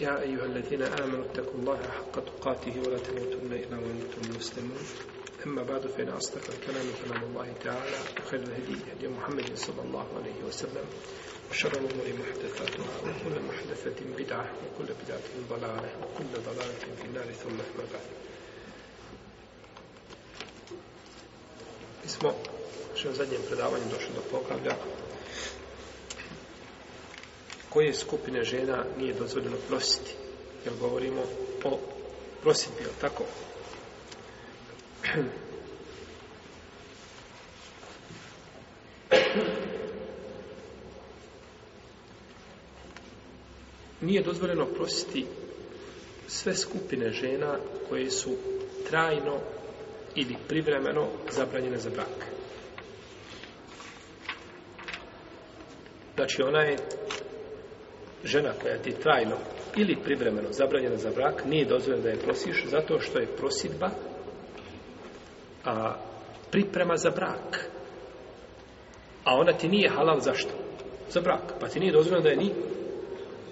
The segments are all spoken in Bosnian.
يا أيها الذين آمنوا اتقوا الله حق تقاته ولا تموتن إلا وأنتم مسلمون أما بعد فإن أصدق الكلام كلام الله تعالى وخير الهدي هدي محمد صلى الله عليه وسلم وشر الأمور محدثاتها وكل محدثة بدعة وكل بدعة ضلالة وكل ضلالة في النار ثم أما بعد Mi smo u zadnjem predavanju došli do poglavlja koje skupine žena nije dozvoljeno prositi. Jer govorimo o prositbi, jel tako? Nije dozvoljeno prositi sve skupine žena koje su trajno ili privremeno zabranjene za brak. Znači ona je žena koja ti trajno ili privremeno zabranjena za brak, nije dozvoljeno da je prosiš zato što je prosidba a, priprema za brak. A ona ti nije halal zašto? Za brak. Pa ti nije dozvoljeno da je ni,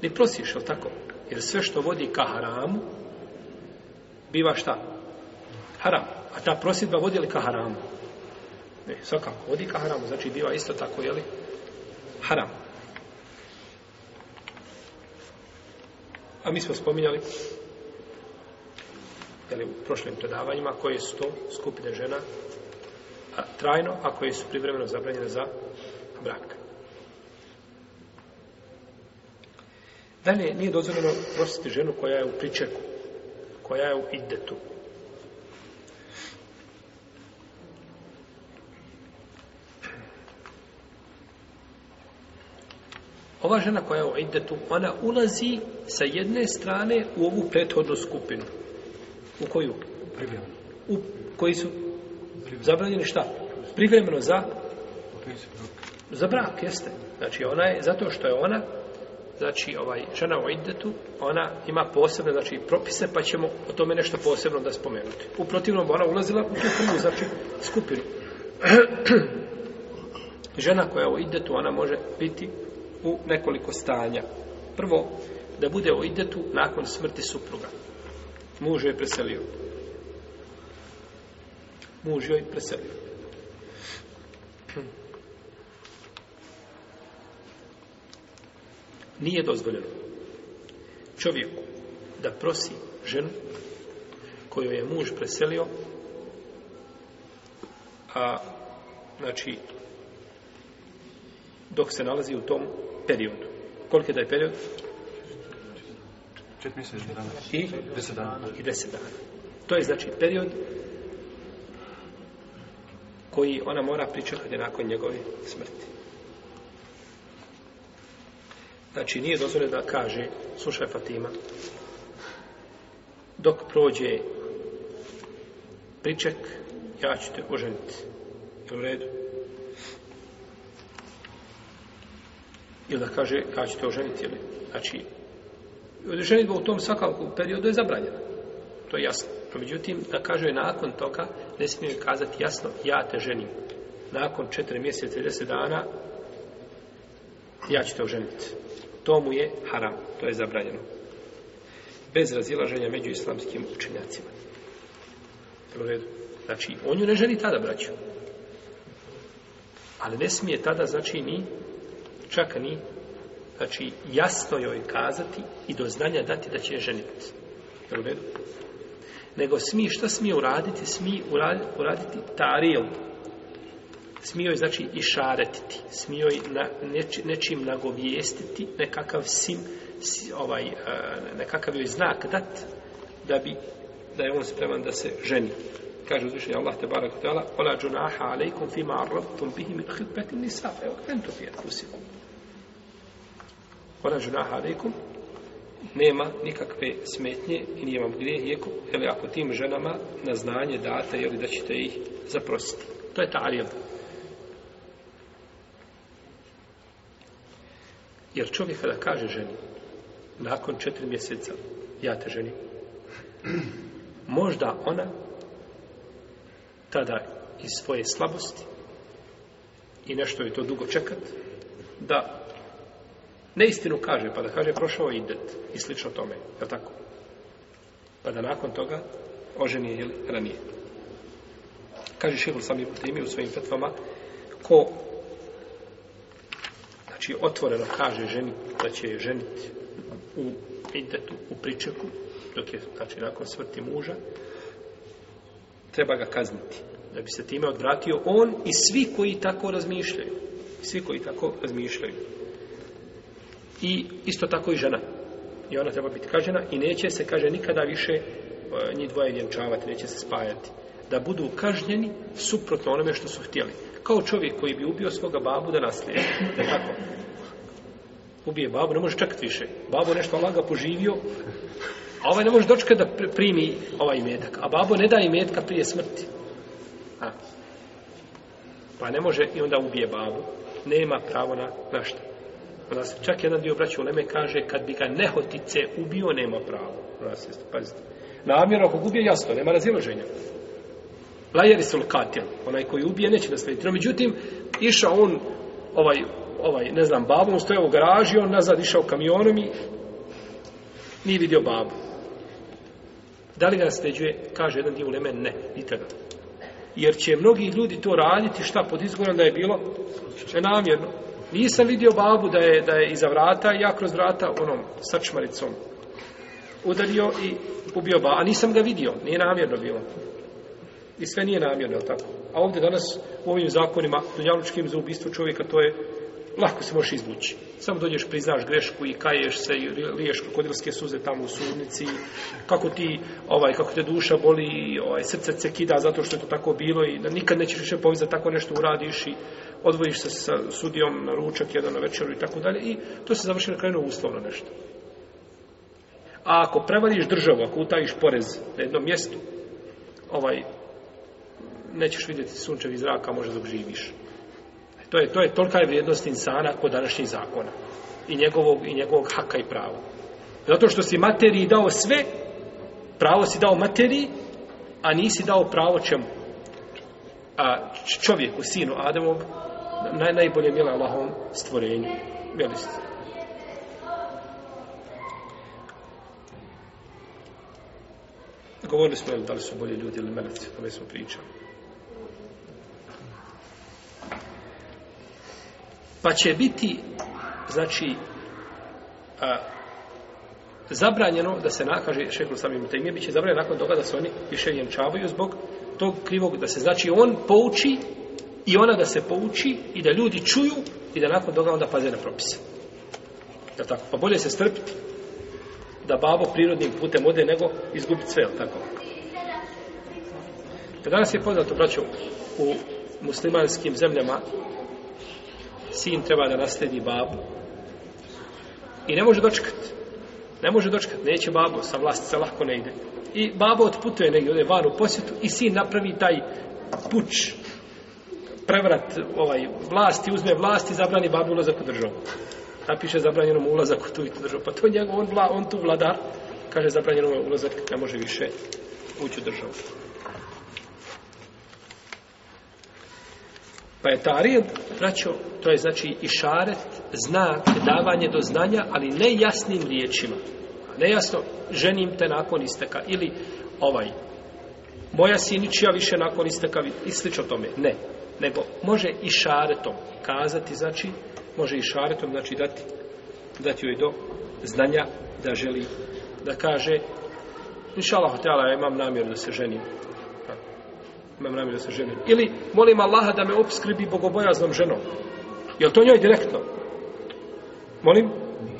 ni prosiš, jel tako? Jer sve što vodi ka haramu, biva šta? Haram. A ta prosidba vodi li ka haramu? Ne, svakako, vodi ka haramu, znači biva isto tako, jeli? Haram. A mi smo spominjali u prošlim predavanjima koje su to skupine žena a, trajno, a koje su privremeno zabranjene za brak. Dalje, nije dozvoljeno prositi ženu koja je u pričeku, koja je u idetu, Ova žena koja je u idetu ona ulazi sa jedne strane u ovu prethodnu skupinu. U koju? U koji su zabranjeni šta? Privremeno za? Za brak, jeste. Znači ona je, zato što je ona, znači ovaj, žena u idetu, ona ima posebne, znači propise, pa ćemo o tome nešto posebno da spomenuti. U protivnom, ona ulazila u tu prvu, znači skupinu. žena koja je u idetu ona može biti u nekoliko stanja. Prvo, da bude o idetu nakon smrti supruga. Muž je preselio. Muž je preselio. Nije dozvoljeno čovjeku da prosi ženu koju je muž preselio, a znači dok se nalazi u tom period. Koliki je taj period? Četiri mjeseca dana. I? Deset dana. I deset dana. To je znači period koji ona mora pričekati nakon njegove smrti. Znači, nije dozvoljeno da kaže, slušaj Fatima, dok prođe priček, ja ću te oženiti. Je u redu? Ili da kaže, kada ćete oženiti, ili, znači, ženitba u tom svakom periodu je zabranjena. To je jasno. No, međutim, da kaže nakon toga, ne smije kazati jasno, ja te ženim. Nakon četiri mjeseca i deset dana, ja ću te oženiti. To mu je haram, to je zabranjeno. Bez razilaženja među islamskim učenjacima. Znači, on ju ne ženi tada, braću. Ali ne smije tada, znači, ni čak ni znači jasno joj kazati i do znanja dati da će je ženiti. Jel Nego smi, šta smije uraditi? Smi uraditi, uraditi tarijel. Smio je znači i šaretiti, smio je na, nečim nagovijestiti, nekakav sim, ovaj, e, nekakav joj znak dat, da bi, da je on spreman da se ženi. Kaže uzvišenje Allah te barak ola džunaha alejkum fima arrabtum bihi min evo nisa, evo, ona žena alaikum, nema nikakve smetnje i nije vam grijeh, jeko, ako tim ženama na znanje date, jeli, da ćete ih zaprositi. To je tarijel. Jer čovjek kada kaže ženi, nakon četiri mjeseca, ja te ženim, možda ona tada iz svoje slabosti i nešto je to dugo čekat, da Neistinu kaže, pa da kaže prošao idet i slično tome, je tako? Pa da nakon toga oženi je ili ranije. Kaže sam Sami Putimi u svojim petvama, ko znači otvoreno kaže ženi da će je ženiti u idetu, u pričeku, dok je, znači, nakon svrti muža, treba ga kazniti. Da bi se time odvratio on i svi koji tako razmišljaju. Svi koji tako razmišljaju i isto tako i žena. I ona treba biti kažena i neće se, kaže, nikada više e, njih dvoje vjenčavati, neće se spajati. Da budu kažnjeni suprotno onome što su htjeli. Kao čovjek koji bi ubio svoga babu da naslijedi. Tako. Ubije babu, ne može čekati više. Babu nešto laga poživio, a ovaj ne može dočekati da primi ovaj imetak. A babo ne daje imetka prije smrti. A. Pa ne može i onda ubije babu. Nema pravo na, na nas, čak jedan dio braća Leme kaže, kad bi ga nehotice ubio, nema pravo. pazite. Namjerno ako gubije jasno, nema razilaženja. Lajeri su katil, onaj koji ubije, neće naslijediti. No, međutim, išao on, ovaj, ovaj, ne znam, babom stojao u garaži, on nazad išao kamionom i nije vidio babu. Da li ga nasljeđuje, kaže jedan dio Leme, ne, nikada. Jer će mnogi ljudi to raditi, šta pod izgovorom da je bilo? Namjerno. Nisam vidio babu da je, da je iza vrata, ja kroz vrata onom sačmaricom udario i ubio babu. A nisam ga vidio, nije namjerno bilo. I sve nije namjerno, tako? A ovdje danas u ovim zakonima, dunjalučkim za ubistvo čovjeka, to je lako se možeš izvući. Samo dođeš, priznaš grešku i kaješ se i liješ krokodilske suze tamo u sudnici. Kako ti, ovaj, kako te duša boli i ovaj, srce se kida zato što je to tako bilo i da nikad nećeš više povizati tako nešto uradiš odvojiš se sa sudijom na ručak, jedan na večeru i tako dalje i to se završi na kraju uslovno nešto. A ako prevariš državu, ako utajiš porez na jednom mjestu, ovaj, nećeš vidjeti sunčevi zraka, može dok živiš. E, to je, to je tolika je vrijednost insana kod današnjih zakona i njegovog, i njegovog haka i prava. Zato što si materiji dao sve, pravo si dao materiji, a nisi dao pravo čemu? A čovjeku, sinu Ademovu, naj, najbolje mjela Allahovom stvorenju. ste? Govorili smo da li su bolji ljudi ili meleci, smo pričali. Pa će biti, znači, a, zabranjeno da se nakaže šehrom samim temije, bit će zabranjeno nakon toga da se oni više vjenčavaju zbog tog krivog, da se znači on pouči i ona da se pouči i da ljudi čuju i da nakon toga onda paze na propise. Jel tako? Pa bolje se strpiti da babo prirodnim putem ode nego izgubiti sve, tako? Pa danas je poznato, braćo, u muslimanskim zemljama sin treba da nasledi babu i ne može dočekat. Ne može dočekati neće babo, sa se lako ne ide. I babo otputuje negdje, ode van u posjetu i sin napravi taj puč prevrat ovaj, vlasti, uzme vlasti, zabrani babu ulazak u državu. Napiše zabranjeno mu ulazak u tu i tu državu. Pa to je njegov, on, vla, on tu vladar, kaže zabranjeno mu ulazak, ne može više ući u državu. Pa je to je znači i šaret, znak, davanje do znanja, ali ne jasnim riječima. Nejasno, ženim te nakon isteka. Ili ovaj, moja siničija više nakon isteka i slično tome. Ne nego može i šaretom kazati, znači, može i šaretom, znači, dati, dati joj do znanja da želi da kaže inšala hotela, ja imam namjeru da se ženim. Imam namjeru da se ženim. Ili molim Allaha da me obskrbi bogobojaznom ženom. Jel to njoj direktno? Molim?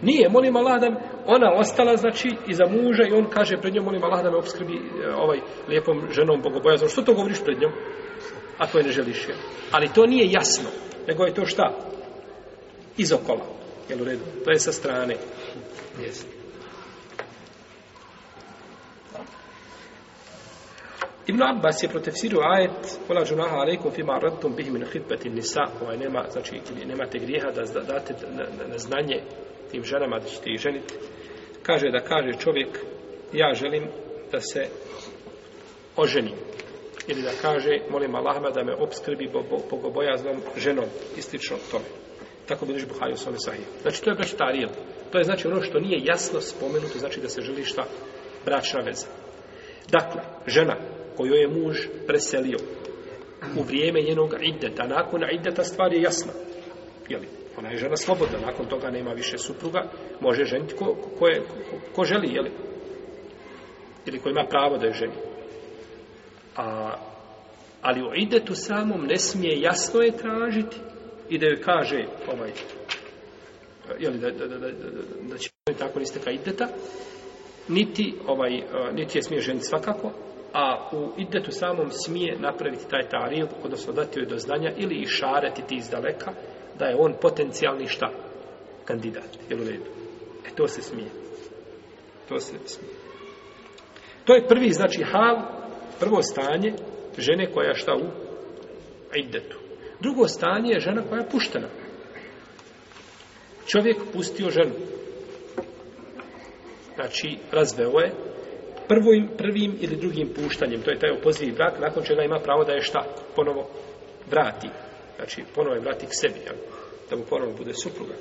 Nije, molim Allaha da ona ostala znači iza muža i on kaže pred njom molim Allaha da me obskrbi e, ovaj lijepom ženom bogobojaznom. Što to govoriš pred njom? ako je ne želiš jel? Ali to nije jasno, nego je to šta? Iz okola. Jel u redu? To je sa strane. Jesi. Ibn Abbas je protefsirio ajet Ola džunaha alejkum fima min ovaj nema, znači, nemate grijeha da date na znanje tim ženama da ćete ih ženiti kaže da kaže čovjek ja želim da se oženim ili da kaže, molim Allahma da me obskrbi bogobojaznom ženom istično slično tome. Tako biliš Buhari u svome Znači to je baš tarijel. To je znači ono što nije jasno spomenuto, znači da se želi šta bračna veza. Dakle, žena koju je muž preselio u vrijeme njenog iddeta, nakon iddeta stvar je jasna. Jeli, ona je žena slobodna, nakon toga nema više supruga, može ženiti ko, ko, ko želi, Ili ko ima pravo da je ženi. A, ali u idetu samom ne smije jasno je tražiti i da joj kaže ovaj, jeli, da, da, da, da, tako isteka ideta, niti, ovaj, niti je smije ženiti svakako, a u idetu samom smije napraviti taj tarijel, odnosno dati joj do znanja ili išareti ti iz daleka, da je on potencijalni šta? Kandidat, jel u redu? E to se smije. To se smije. To je prvi, znači, hal Prvo stanje žene koja šta u idetu. Drugo stanje je žena koja je puštena. Čovjek pustio ženu. Znači, razveo je prvim, ili drugim puštanjem. To je taj opozivi brak, nakon čega ima pravo da je šta? Ponovo vrati. Znači, ponovo je vrati k sebi, da mu ponovo bude supruga.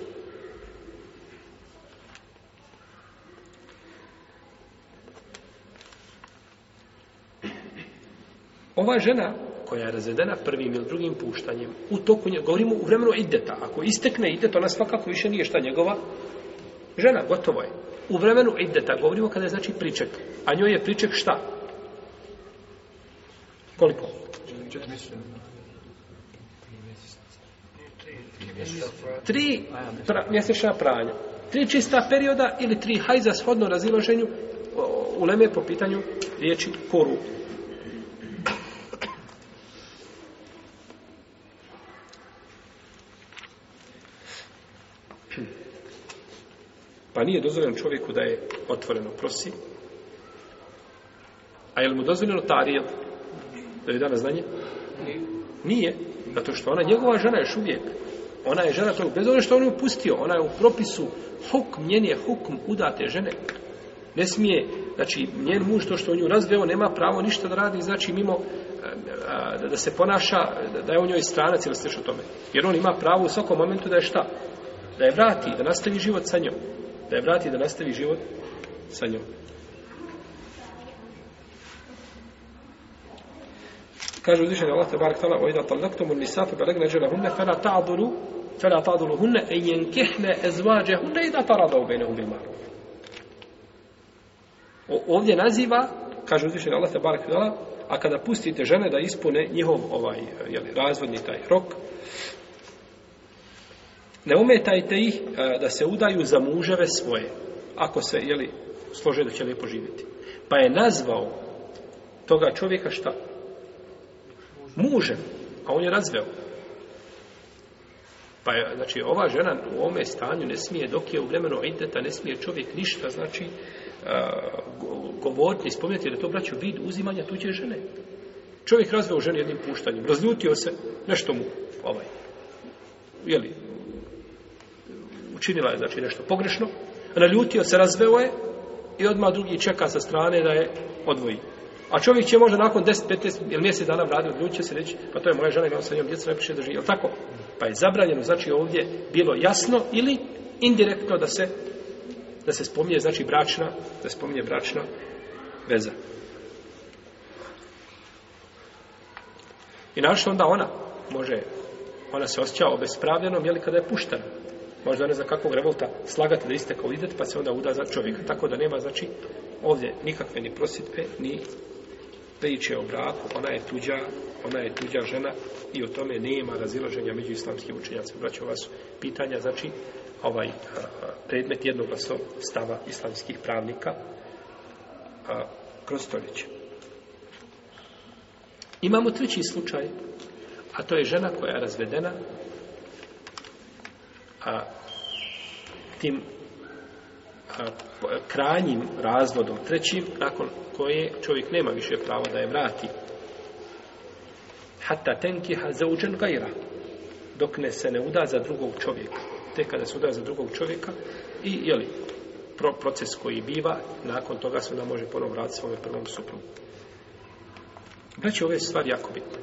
Ova žena koja je razvedena prvim ili drugim puštanjem, u toku nje, govorimo u vremenu ideta, ako istekne idet, ona svakako više nije šta njegova žena, gotovo je. U vremenu ideta, govorimo kada je znači priček, a njoj je priček šta? Koliko? Tri mjesečna pranja. Tri čista perioda ili tri hajza shodno razilaženju u leme po pitanju riječi koru. Pa nije dozvoljeno čovjeku da je otvoreno prosi. A je li mu dozvoljeno tarijel? Da je dana znanje? Nije. Zato što ona, njegova žena još uvijek. Ona je žena tog, bez obzira što on je upustio, ona je u propisu hukm, njen je hukm udate žene. Ne smije, znači, njen muž to što on nju razveo, nema pravo ništa da radi, znači, mimo da, se ponaša, da je u njoj stranac ili sliš o tome. Jer on ima pravo u svakom momentu da je šta? Da je vrati, da nastavi život sa njom da je vrati da nastavi život sa njom. Kaže uzvišeni Allah te barek tala, "Ojda talaktum an-nisa fa balagna jalahunna fala ta'dulu, fala ta'duluhunna ay yankihna azwajahunna taradu baynahum bil ma'ruf." O ovdje naziva, kaže uzvišeni Allah te barek tala, a kada pustite žene da ispune njihov ovaj je razvodni taj rok, ne umetajte ih e, da se udaju za muževe svoje, ako se, jeli, slože da će lijepo živjeti. Pa je nazvao toga čovjeka šta? Mužem, a on je razveo. Pa je, znači, ova žena u ome stanju ne smije, dok je u vremenu ideta, ne smije čovjek ništa, znači, e, govoriti, spomenuti, da to braću vid uzimanja tuđe žene. Čovjek razveo ženu jednim puštanjem, razljutio se, nešto mu, ovaj, jeli, Činila je znači nešto pogrešno, naljutio se, razveo je i odmah drugi čeka sa strane da je odvoji. A čovjek će možda nakon 10, 15 ili mjesec dana vratiti ljudi će se reći, pa to je moja žena, imam sa njom djecu, ne piše da živi, jel tako? Pa je zabranjeno, znači ovdje bilo jasno ili indirektno da se da se spominje, znači bračna, da se spominje bračna veza. I našto onda ona može, ona se osjeća obespravljenom, jeli kada je puštena možda ne znam kakvog revolta, slagati da iste kao idete, pa se onda uda za čovjeka. Tako da nema, znači, ovdje nikakve ni prositpe, ni priče o braku, ona je tuđa, ona je tuđa žena i o tome nema razilaženja među islamskim učenjacima. Braćo, vas pitanja, znači, ovaj predmet jednoglasno stava islamskih pravnika a, kroz stoljeće. Imamo treći slučaj, a to je žena koja je razvedena a, tim krajnjim razvodom, trećim, nakon koje čovjek nema više pravo da je vrati. Hatta tenkiha zauđen gajra, dok ne se ne uda za drugog čovjeka. Te kada se uda za drugog čovjeka i, jeli, pro, proces koji biva, nakon toga se onda može ponovno vratiti svome prvom suprugu. Braći, ove stvari jako bitne.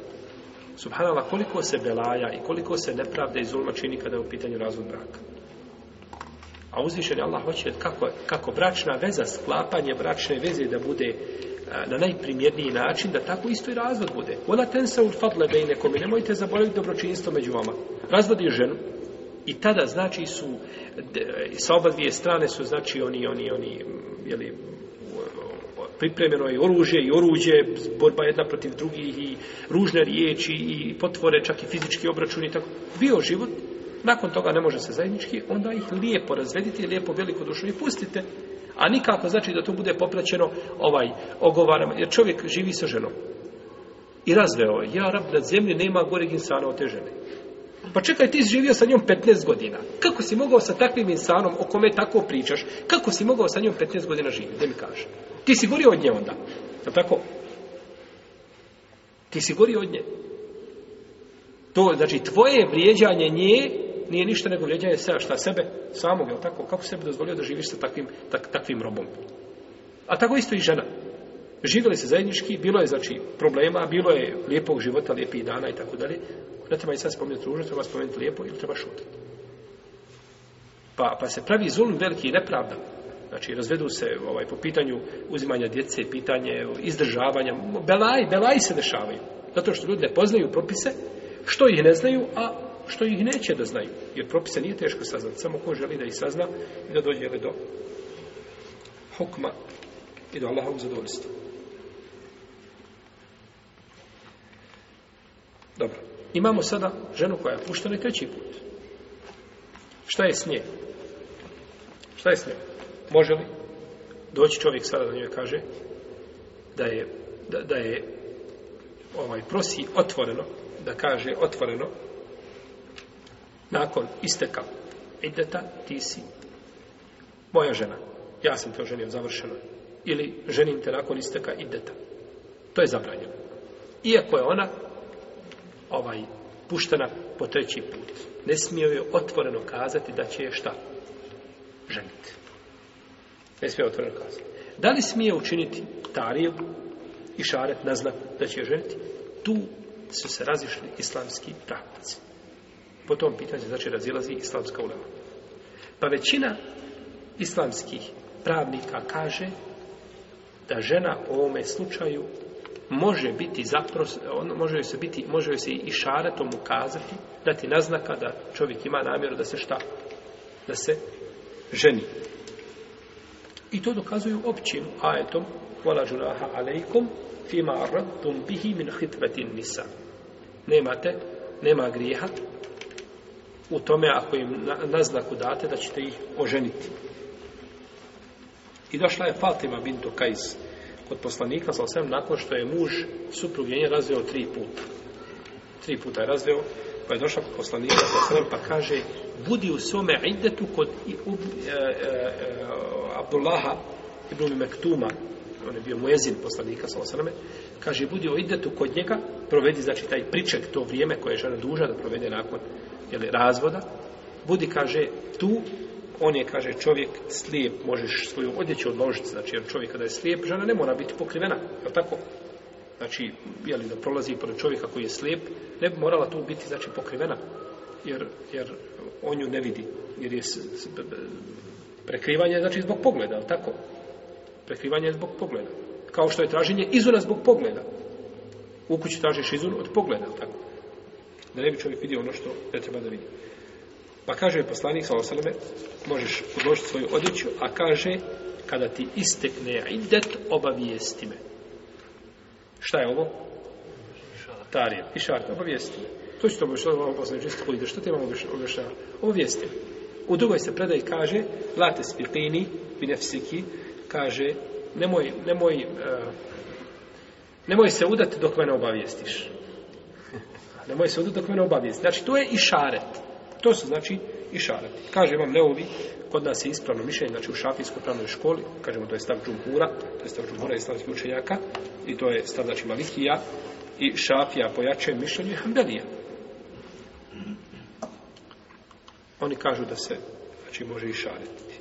Subhanallah, koliko se belaja i koliko se nepravda i zulma čini kada je u pitanju razvod braka. A uzvišen je Allah hoće kako, kako bračna veza, sklapanje bračne veze da bude e, na najprimjerniji način, da tako isto i razvod bude. Ona ten se ufadle bejnekom i nemojte zaboraviti dobročinstvo među vama. je ženu i tada znači su, e, sa oba dvije strane su znači oni, oni, oni, jeli, pripremljeno je oružje i oruđe, borba jedna protiv drugih i ružne riječi i potvore, čak i fizički obračuni i tako. Bio život, nakon toga ne može se zajednički, onda ih lijepo razvedite, lijepo veliko dušo i pustite. A nikako znači da to bude popraćeno ovaj ogovaram jer čovjek živi sa ženom. I razveo je, ja rab na zemlji nema goreg insana od te žene. Pa čekaj, ti živio sa njom 15 godina. Kako si mogao sa takvim insanom o kome tako pričaš, kako si mogao sa njom 15 godina živjeti? Da mi kažeš ti si gori od nje onda. Je tako? Ti si gori od nje. To, znači, tvoje vrijeđanje nje nije ništa nego vrijeđanje se, šta sebe, samog, je tako? Kako bi dozvolio da živiš sa takvim, takvim robom? A tako isto i žena. Živjeli se zajednički, bilo je, znači, problema, bilo je lijepog života, lijepih dana i tako dalje. Ne treba i sad spomenuti ružno, treba spomenuti lijepo ili treba šutiti. Pa, pa se pravi zulm veliki i nepravda. Znači, razvedu se ovaj, po pitanju uzimanja djece, pitanje izdržavanja. Belaji, se dešavaju. Zato što ljudi ne poznaju propise, što ih ne znaju, a što ih neće da znaju. Jer propise nije teško saznati, samo ko želi da ih sazna i da dođe do hukma i do Allahovog zadovoljstva. Dobro. Imamo sada ženu koja je puštena i treći put. Šta je s njej? Šta je s njim? Može li? Doći čovjek sada da njoj kaže da je, da, da je ovaj, prosi otvoreno, da kaže otvoreno, nakon isteka ideta, ti si moja žena, ja sam te oženio, završeno Ili ženim te nakon isteka ideta. To je zabranjeno. Iako je ona ovaj puštena po treći put. Ne smije joj otvoreno kazati da će je šta? Ženiti. Ne smije otvoreno kazati. Da li smije učiniti tariju i šaret znak da će ženiti? Tu su se razišli islamski pravnici. Po tom pitanju znači razilazi islamska ulema. Pa većina islamskih pravnika kaže da žena u ovome slučaju može biti zapros, ono može joj se biti, može joj se i šaretom ukazati, dati naznaka da čovjek ima namjeru da se šta? Da se ženi. I to dokazuju općim ajetom Vala žunaha alejkom fima bihi min hitbetin nisa. Nemate, nema grijeha u tome ako im naznaku date da ćete ih oženiti. I došla je Fatima bintu Kajs kod poslanika sa nakon što je muž suprug razveo tri puta. Tri puta je razveo pa je došao poslanik pa kaže budi u svome idetu kod i e, e, e, ibn Mektuma on je bio muezin poslanika sa osrame, kaže, budi u idetu kod njega, provedi, znači, taj priček, to vrijeme koje je žena duža da provede nakon jeli, razvoda, budi, kaže, tu, on je, kaže, čovjek slijep, možeš svoju odjeću odložiti, znači, jer čovjek kada je slijep, žena ne mora biti pokrivena, je tako? znači, jeli, da prolazi pored čovjeka koji je slijep, ne bi morala tu biti, znači, pokrivena, jer, jer on ju ne vidi, jer je prekrivanje, znači, zbog pogleda, ali tako? Prekrivanje je zbog pogleda. Kao što je traženje izuna zbog pogleda. U kući tražiš izun od pogleda, ali tako? Da ne bi čovjek vidio ono što ne treba da vidi. Pa kaže poslanik sa osaleme, možeš odložiti svoju odjeću, a kaže, kada ti istekne idet, obavijesti me. Šta je ovo? Tarija. I obavijesti. To će to Što ti imamo? Obavijesti. U drugoj se predaj kaže, late spikini, binefsiki, kaže, nemoj, nemoj, eh, nemoj se udati dok me ne obavijestiš. Nemoj se udati dok me ne obavijestiš. Znači, to je i To su znači i Kaže vam Neovi, Kod nas je ispravno mišljenje, znači u šafijskoj pravnoj školi, kažemo to je stav džumhura, to je stav i islamskih učenjaka, i to je stav znači Malikija, i šafija pojačuje mišljenje Hanbelija. Oni kažu da se, znači može i šariti.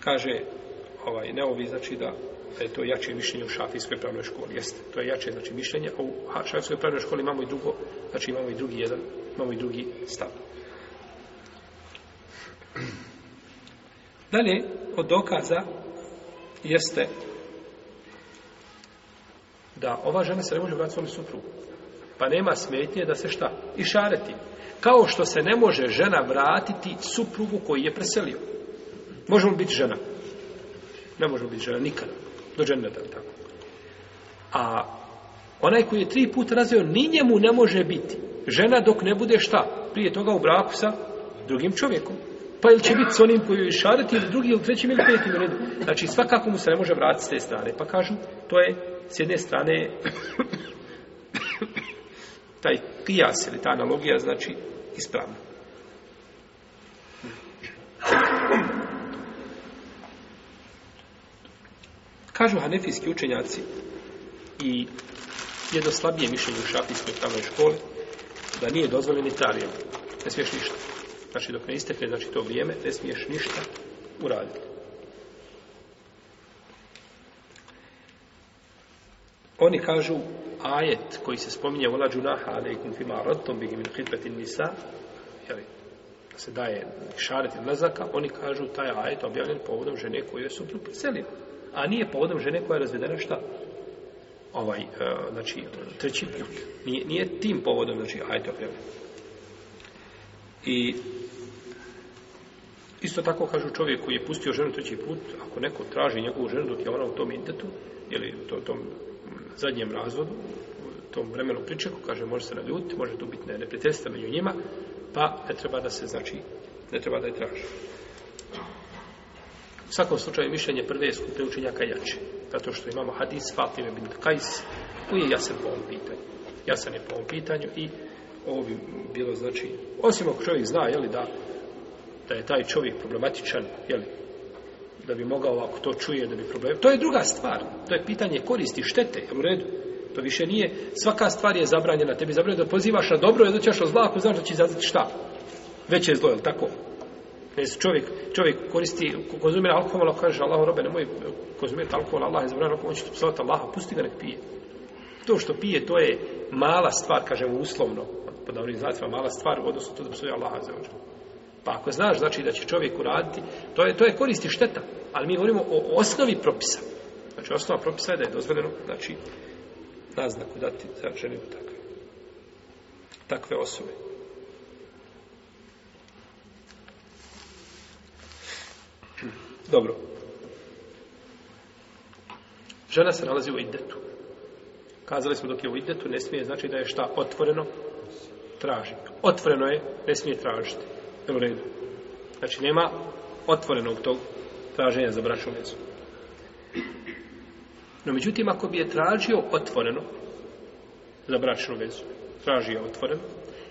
Kaže, ovaj, neovi znači da je to jače mišljenje u šafijskoj pravnoj školi. Jeste, to je jače znači mišljenje, a u šafijskoj pravnoj školi imamo i drugo, znači imamo i drugi jedan, imamo i drugi stav. Dalje, od dokaza jeste da ova žena se ne može vratiti svom suprugu. Pa nema smetnje da se šta? I šareti. Kao što se ne može žena vratiti suprugu koji je preselio. Možemo biti žena. Ne može biti žena nikada. Do dženeta, tako. A onaj koji je tri puta razveo, ni njemu ne može biti žena dok ne bude šta? Prije toga u braku sa drugim čovjekom pa ili će biti s onim koji je ili drugi ili trećim ili petim redu. Znači svakako mu se ne može vratiti s te strane. Pa kažu, to je s jedne strane taj kijas ili ta analogija znači ispravna. Kažu hanefijski učenjaci i jedno slabije mišljenje u šafijskoj pravnoj školi da nije dozvoljen italijom. Ne smiješ ništa. Znači, dok ne istekne, znači to vrijeme, ne smiješ ništa uraditi. Oni kažu, ajet koji se spominje vola džunaha alaikum fima bih min hitbetin nisa, da se daje šaret i oni kažu taj ajet objavljen povodom žene koju je suprug A nije povodom žene koja je razvedena šta? Ovaj, e, znači, treći put. Nije, nije tim povodom, znači, ajet objavljen. I isto tako kažu čovjek koji je pustio ženu treći put, ako neko traži njegovu ženu dok je ona u tom intetu, ili u tom zadnjem razvodu, u tom vremenu pričeku, kaže može se naljutiti, može tu biti nepretesta među njima, pa ne treba da se znači, ne treba da je traži. U svakom slučaju mišljenje prve skupne učenjaka jače. Zato što imamo hadis Fatime bin Kajs koji je jasan po ovom pitanju. Jasan je po ovom pitanju i ovo bi bilo znači, osim ako čovjek zna, jeli, da, da je taj čovjek problematičan, li da bi mogao, ako to čuje, da bi problem... To je druga stvar, to je pitanje koristi, štete, u redu? To više nije, svaka stvar je zabranjena, tebi je zabranjeno da pozivaš na dobro, da ćeš o zla, ako znaš da će izazvati šta? Veće je zlo, jel tako? Čovjek, čovjek koristi, konzumira alkohol, ako kaže Allah, robe, nemoj konzumirati alkohol, Allah je zabranjeno, on će Allaha, pusti ga nek pije. To što pije, to je mala stvar, kažemo uslovno, pod dobrim mala stvar u to da se Allah za Pa ako znaš znači da će čovjek uraditi, to je, to je koristi šteta, ali mi govorimo o osnovi propisa. Znači osnova propisa je da je dozvoljeno znači naznaku dati za ženu takve. Takve osobe. Dobro. Žena se nalazi u idetu. Kazali smo dok je u idetu, ne smije znači da je šta otvoreno traži. Otvoreno je, ne smije tražiti. Jel u redu? Znači nema otvorenog tog traženja za bračnu vezu. No međutim, ako bi je tražio otvoreno za bračnu vezu, traži je otvoreno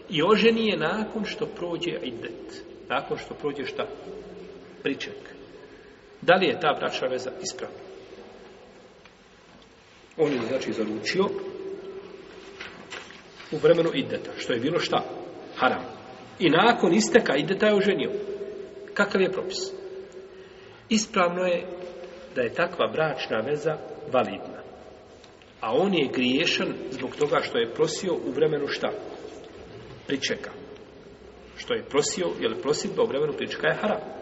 i oženi je nakon što prođe idet, nakon što prođe šta? Priček. Da li je ta bračna veza ispravna? On je znači zaručio u vremenu ideta, što je bilo šta? Haram. I nakon isteka ideta je oženio. Kakav je propis? Ispravno je da je takva bračna veza validna. A on je griješan zbog toga što je prosio u vremenu šta? Pričeka. Što je prosio, jer prosidba u vremenu pričeka je haram.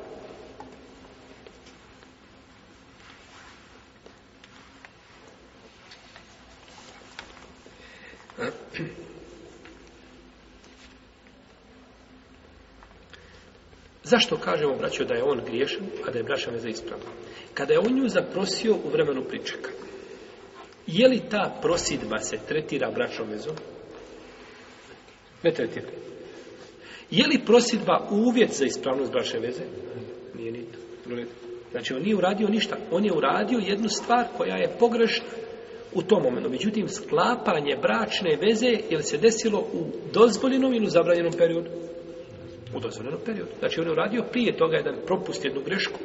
Zašto kažemo, braćo, da je on griješan, a da je bračna veza ispravna? Kada je on nju zaprosio u vremenu pričeka, je li ta prosidba se tretira bračnom vezom? Ne tretira. Je li prosidba uvjet za ispravnost bračne veze? Nije ni Znači, on nije uradio ništa. On je uradio jednu stvar koja je pogrešna u tom momentu. Međutim, sklapanje bračne veze je li se desilo u dozvoljenom ili u zabranjenom periodu? u dozvoljenom periodu. Znači on je uradio prije toga jedan propust, jednu grešku.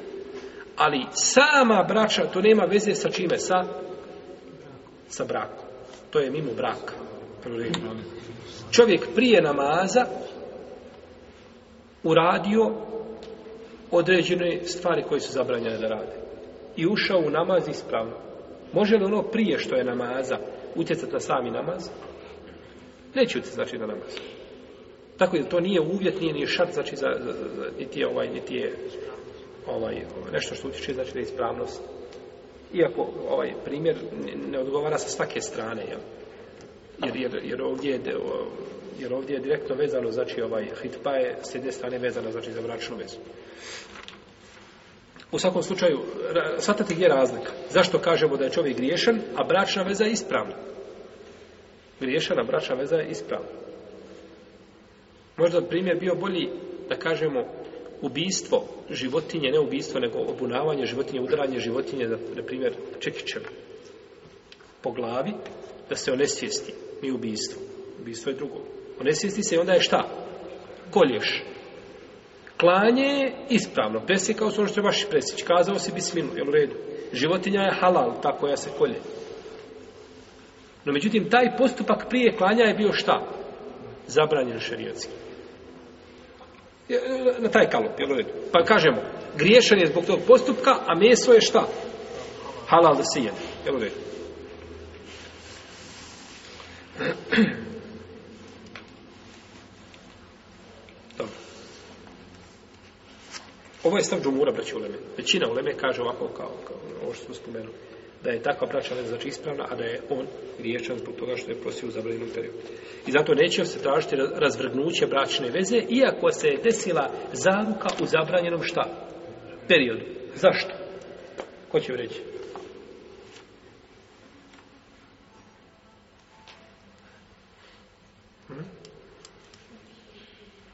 Ali sama braća, to nema veze sa čime? Sa, sa brakom. To je mimo braka. Čovjek prije namaza uradio određene stvari koje su zabranjene da rade. I ušao u namaz ispravno. Može li ono prije što je namaza utjecati na sami namaz? Neće utjecati znači, na namaz. Tako da to nije uvjet, nije ni šat, znači, za, za, niti je, ovaj, ovaj, nešto što utječe, znači da ispravnost. Iako ovaj primjer ne odgovara sa svake strane, jel? Jer, ovdje je, ovdje je direktno vezano, znači ovaj hitpa je s jedne strane vezana, znači za bračnu vezu. U svakom slučaju, shvatati gdje je razlika. Zašto kažemo da je čovjek griješan, a bračna veza je ispravna? Griješana bračna veza je ispravna. Možda primjer bio bolji, da kažemo, ubistvo životinje, ne ubistvo, nego obunavanje životinje, udaranje životinje, na primjer, čekićem po glavi, da se onesvijesti, nije ubistvo. Ubistvo je drugo. Onesvijesti se i onda je šta? Kolješ. Klanje je ispravno. Presjekao se ono što baš presjeći. Kazao si bisminu, jel u redu? Životinja je halal, ta koja se kolje. No međutim, taj postupak prije klanja je bio šta? Zabranjen šerijatski. E, na taj kalup, jel Pa kažemo, griješan je zbog tog postupka, a meso je šta? Halal da se jede, jel uvijek? Ovo je stav džumura, braći uleme. Većina uleme kaže ovako kao, kao ovo što smo spomenuli da je takva braća ne znači ispravna, a da je on griješan zbog toga što je prosio u zabranjenom periodu. I zato neće se tražiti razvrgnuće bračne veze, iako se je desila zavuka u zabranjenom šta? Periodu. Zašto? Ko će reći? Hm?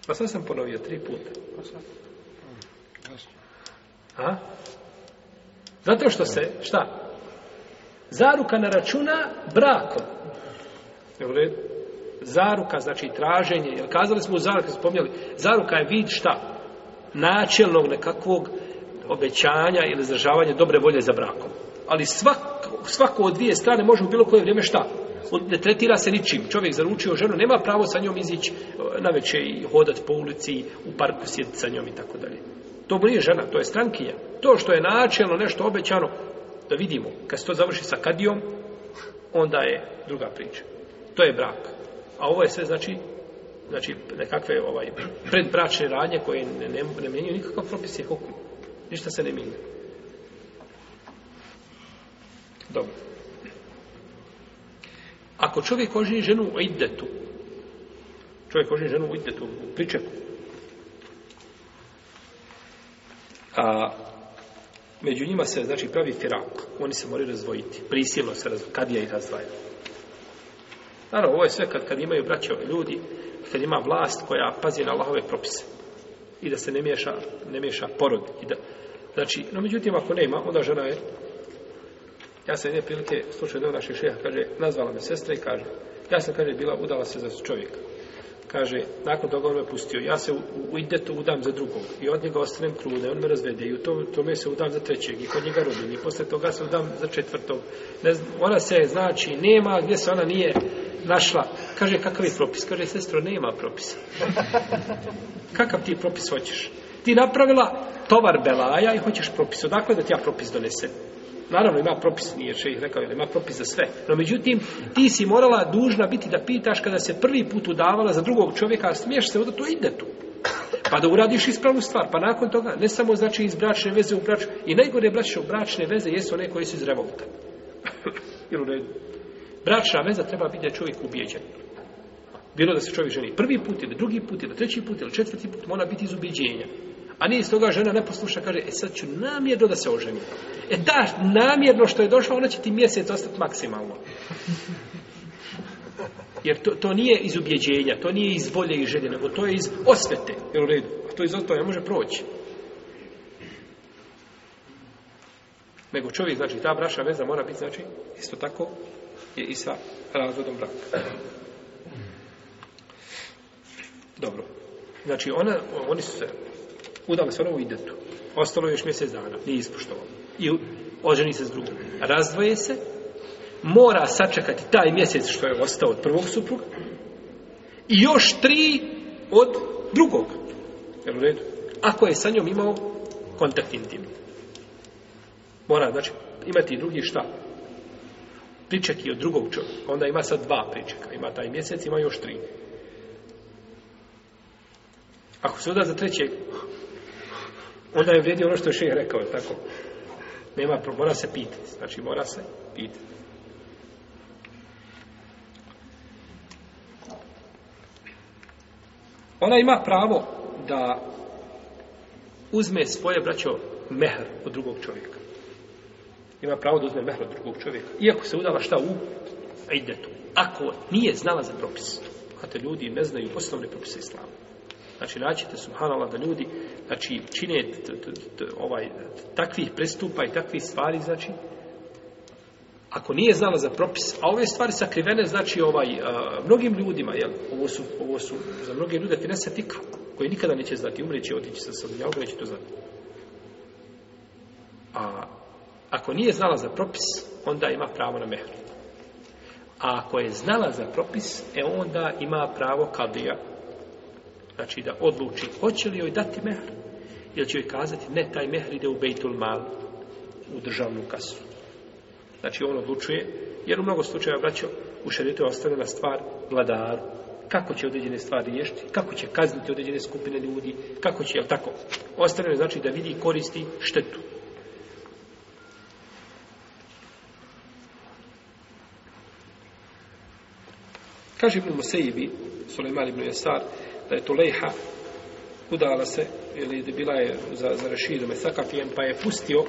Pa sad sam ponovio tri puta. Pa a? Zato što se, šta? Zaruka na računa brakom. Zaruka, znači traženje, jer kazali smo u zaruka, spominjali, zaruka je vid šta? Načelnog nekakvog obećanja ili izražavanja dobre volje za brakom. Ali svako, svako od dvije strane može u bilo koje vrijeme šta? Ne tretira se ničim. Čovjek zaručio ženu, nema pravo sa njom izići eh, na i hodati po ulici, u parku sjediti sa njom i tako dalje. To nije žena, to je strankinja. To što je načelno nešto obećano, vidimo, kad se to završi sa kadijom, onda je druga priča. To je brak. A ovo je sve, znači, znači nekakve ovaj, predbračne radnje koje ne, ne, ne mijenjaju nikakav propis je hukum. Ništa se ne mijenja. Dobro. Ako čovjek oženi ženu u idetu, čovjek oženi ženu u idetu, u pričeku, a među njima se, znači, pravi firak. Oni se moraju razdvojiti. Prisilno se kad je ih razdvaja. Naravno, ovo je sve kad, kad imaju braće ljudi, kad ima vlast koja pazi na Allahove propise. I da se ne miješa, ne miješa porod. I da, znači, no međutim, ako nema, onda žena je... Ja sam jedne prilike slučaj do naših šeha, kaže, nazvala me sestra i kaže, ja sam, kaže, bila, udala se za čovjeka kaže, nakon toga on me pustio, ja se u, u idetu udam za drugog i od njega ostanem krune, on me razvede i u tome, se udam za trećeg i kod njega rodim i posle toga se udam za četvrtog. ona se, znači, nema gdje se ona nije našla. Kaže, kakav je propis? Kaže, sestro, nema propisa. Kakav ti propis hoćeš? Ti napravila tovar belaja i hoćeš propis. Dakle da ti ja propis donesem? Naravno ima propis, nije ih rekao, ima propis za sve. No međutim, ti si morala dužna biti da pitaš kada se prvi put udavala za drugog čovjeka, a smiješ se, onda to ide tu. Pa da uradiš ispravnu stvar, pa nakon toga, ne samo znači iz bračne veze u Brač i najgore bračne, u bračne veze jesu one koje su iz revolta. Bračna veza treba biti da čovjek ubijeđen. Bilo da se čovjek želi prvi put, ili drugi put, ili treći put, ili četvrti put, mora biti iz ubijeđenja. A nije iz toga žena ne posluša, kaže, e sad ću namjerno da se oženim. E da, namjerno što je došlo, ona će ti mjesec ostati maksimalno. Jer to, to nije iz ubjeđenja, to nije iz volje i želje, nego to je iz osvete. Jel u redu? A to iz osvete ne može proći. Nego čovjek, znači, ta braša veza mora biti, znači, isto tako je i sa razvodom braka. Dobro. Znači, ona, oni su se udala se ona u idetu. Ostalo je još mjesec dana, nije ispoštovalo. I oženi se s drugom. Razdvoje se, mora sačekati taj mjesec što je ostao od prvog supruga i još tri od drugog. Jel u redu? Ako je sa njom imao kontakt intimni. Mora, znači, imati drugi šta? Priček i od drugog čovjeka. Onda ima sad dva pričeka. Ima taj mjesec, ima još tri. Ako se uda za trećeg, onda je vrijedio ono što je šeh rekao, tako? Nema, mora se pitati, znači mora se pitati. Ona ima pravo da uzme svoje braćo mehr od drugog čovjeka. Ima pravo da uzme mehr od drugog čovjeka. Iako se udala šta u idetu. Ako nije znala za propis. Znate, ljudi ne znaju osnovne propise islama. Znači, naćete, subhanallah, da ljudi, znači, čine ovaj, takvih prestupa i takvih stvari, znači, ako nije znala za propis, a ove stvari sakrivene, znači, ovaj, mnogim ljudima, jel, ovo su, ovo su za mnoge ljude se tika koji nikada neće znati, umreći, otići sa ja neće to znati. A ako nije znala za propis, onda ima pravo na mehru. A ako je znala za propis, e onda ima pravo kadija, Znači da odluči hoće li joj dati mehr ili će joj kazati ne, taj mehr ide u Bejtul Mal, u državnu kasu. Znači on odlučuje, jer u mnogo slučajeva, braćo, u šarijetu je ostavljena stvar vladaru. Kako će određene stvari riješiti, kako će kazniti određene skupine ljudi, kako će, jel tako? Ostavljeno znači da vidi i koristi štetu. Kaže Ibn Musejibi, Suleiman ibn Jasar, da je Tulejha udala se, ili bila je za, za Sakafijem, pa je pustio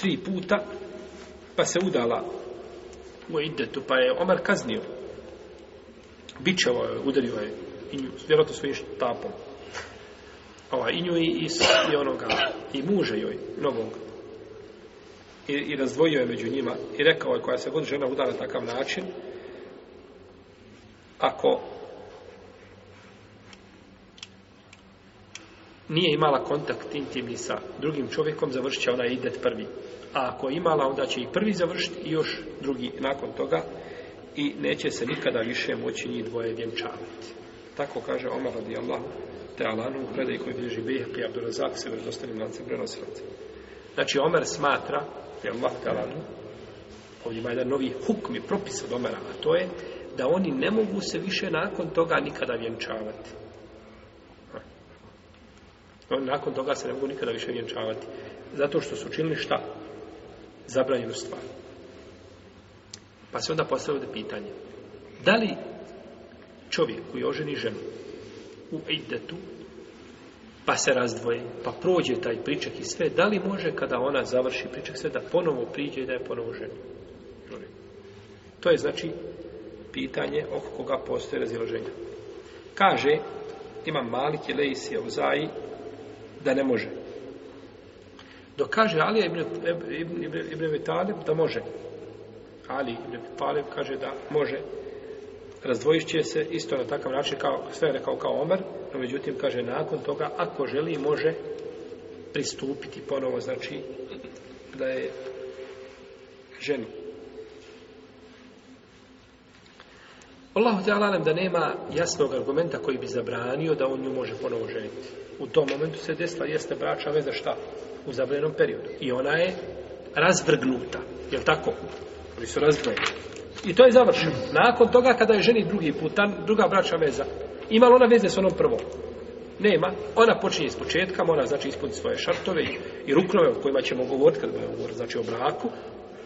tri puta, pa se udala u Idetu, pa je Omar kaznio. Bićevo je, udario je i nju, vjerojatno svojim štapom. I nju i, i, onoga, i muže joj, novog. I, I razdvojio je među njima i rekao je koja se god žena udala na takav način, ako nije imala kontakt intimni sa drugim čovjekom, završit će ona idet prvi. A ako je imala, onda će i prvi završiti i još drugi nakon toga i neće se nikada više moći njih dvoje vjenčavati. Tako kaže Omar Allah te Alanu u koji bliži Bihak i Abdurazak se vredostanim lancem prenosilaca. Znači Omer smatra, je Allah te Alanu, ovdje ima jedan novi hukmi propis od Omera, a to je da oni ne mogu se više nakon toga nikada vjenčavati nakon toga se ne mogu nikada više vjenčavati. Zato što su učinili šta? Zabranjenu stvar. Pa se onda postavlja pitanje. Da li čovjek koji oženi ženu u idetu, pa se razdvoje, pa prođe taj pričak i sve, da li može kada ona završi pričak sve da ponovo priđe i da je ponovo ženi? To je znači pitanje oko koga postoje razilaženja. Kaže, imam malike i u da ne može. Dok kaže Alija ibn, ibn, ibn, da može. Ali ibn kaže da može. Razdvojišće će se isto na takav način kao, sve je rekao kao Omer, no međutim kaže nakon toga ako želi može pristupiti ponovo, znači da je ženi. Allah te alalem da nema jasnog argumenta koji bi zabranio da on nju može ponovo ženiti. U tom momentu se desila jeste bračna veza šta? U zabranjenom periodu. I ona je razvrgnuta. Jel tako? Oni su razvrgnuti. I to je završeno. Nakon toga kada je ženi drugi put, druga bračna veza. li ona veze s onom prvom? Nema. Ona počinje iz početka, mora znači ispuniti svoje šartove i, ruknove o kojima ćemo govoriti kad budemo znači o braku.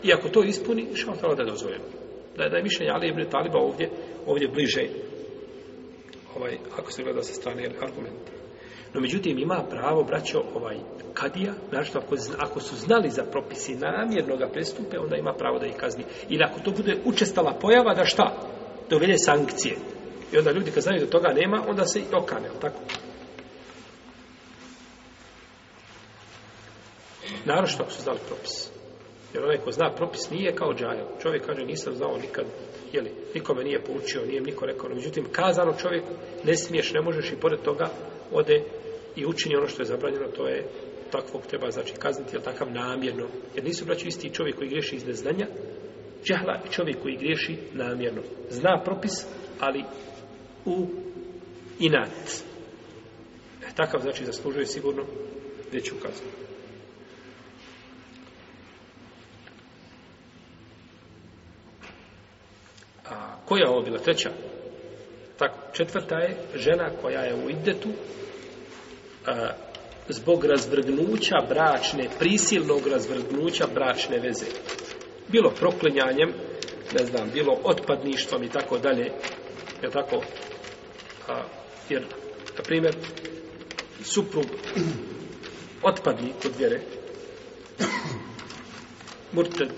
I ako to ispuni, šaltala da dozvoljeno. Da je, da je mišljenje Ali ibn Taliba ovdje, ovdje bliže, ovaj, ako se gleda sa strane argumenta. No međutim ima pravo braćo ovaj kadija, znači, ako, ako su znali za propisi namjerno ga prestupe, onda ima pravo da ih kazni. I ako to bude učestala pojava da šta? Dovede sankcije. I onda ljudi kad znaju da toga nema, onda se i okane, tako? Naravno što su znali propis. Jer onaj ko zna propis nije kao džajel. Čovjek kaže nisam znao nikad, jeli, nikome nije poučio, nije niko rekao. međutim, kazano čovjek ne smiješ, ne možeš i pored toga ode i učini ono što je zabranjeno, to je takvog treba znači kazniti, jel takav namjerno. Jer nisu braći isti čovjek koji griješi iz neznanja, džahla i čovjek koji griješi namjerno. Zna propis, ali u inat. E, takav znači zaslužuje sigurno veću kaznu. A koja je ovo bila? Treća? Tako, četvrta je žena koja je u idetu a, e, zbog razvrgnuća bračne, prisilnog razvrgnuća bračne veze. Bilo proklinjanjem, ne znam, bilo otpadništvom i tako dalje. Je tako? A, jer, na primjer, suprug otpadni kod vjere, murtred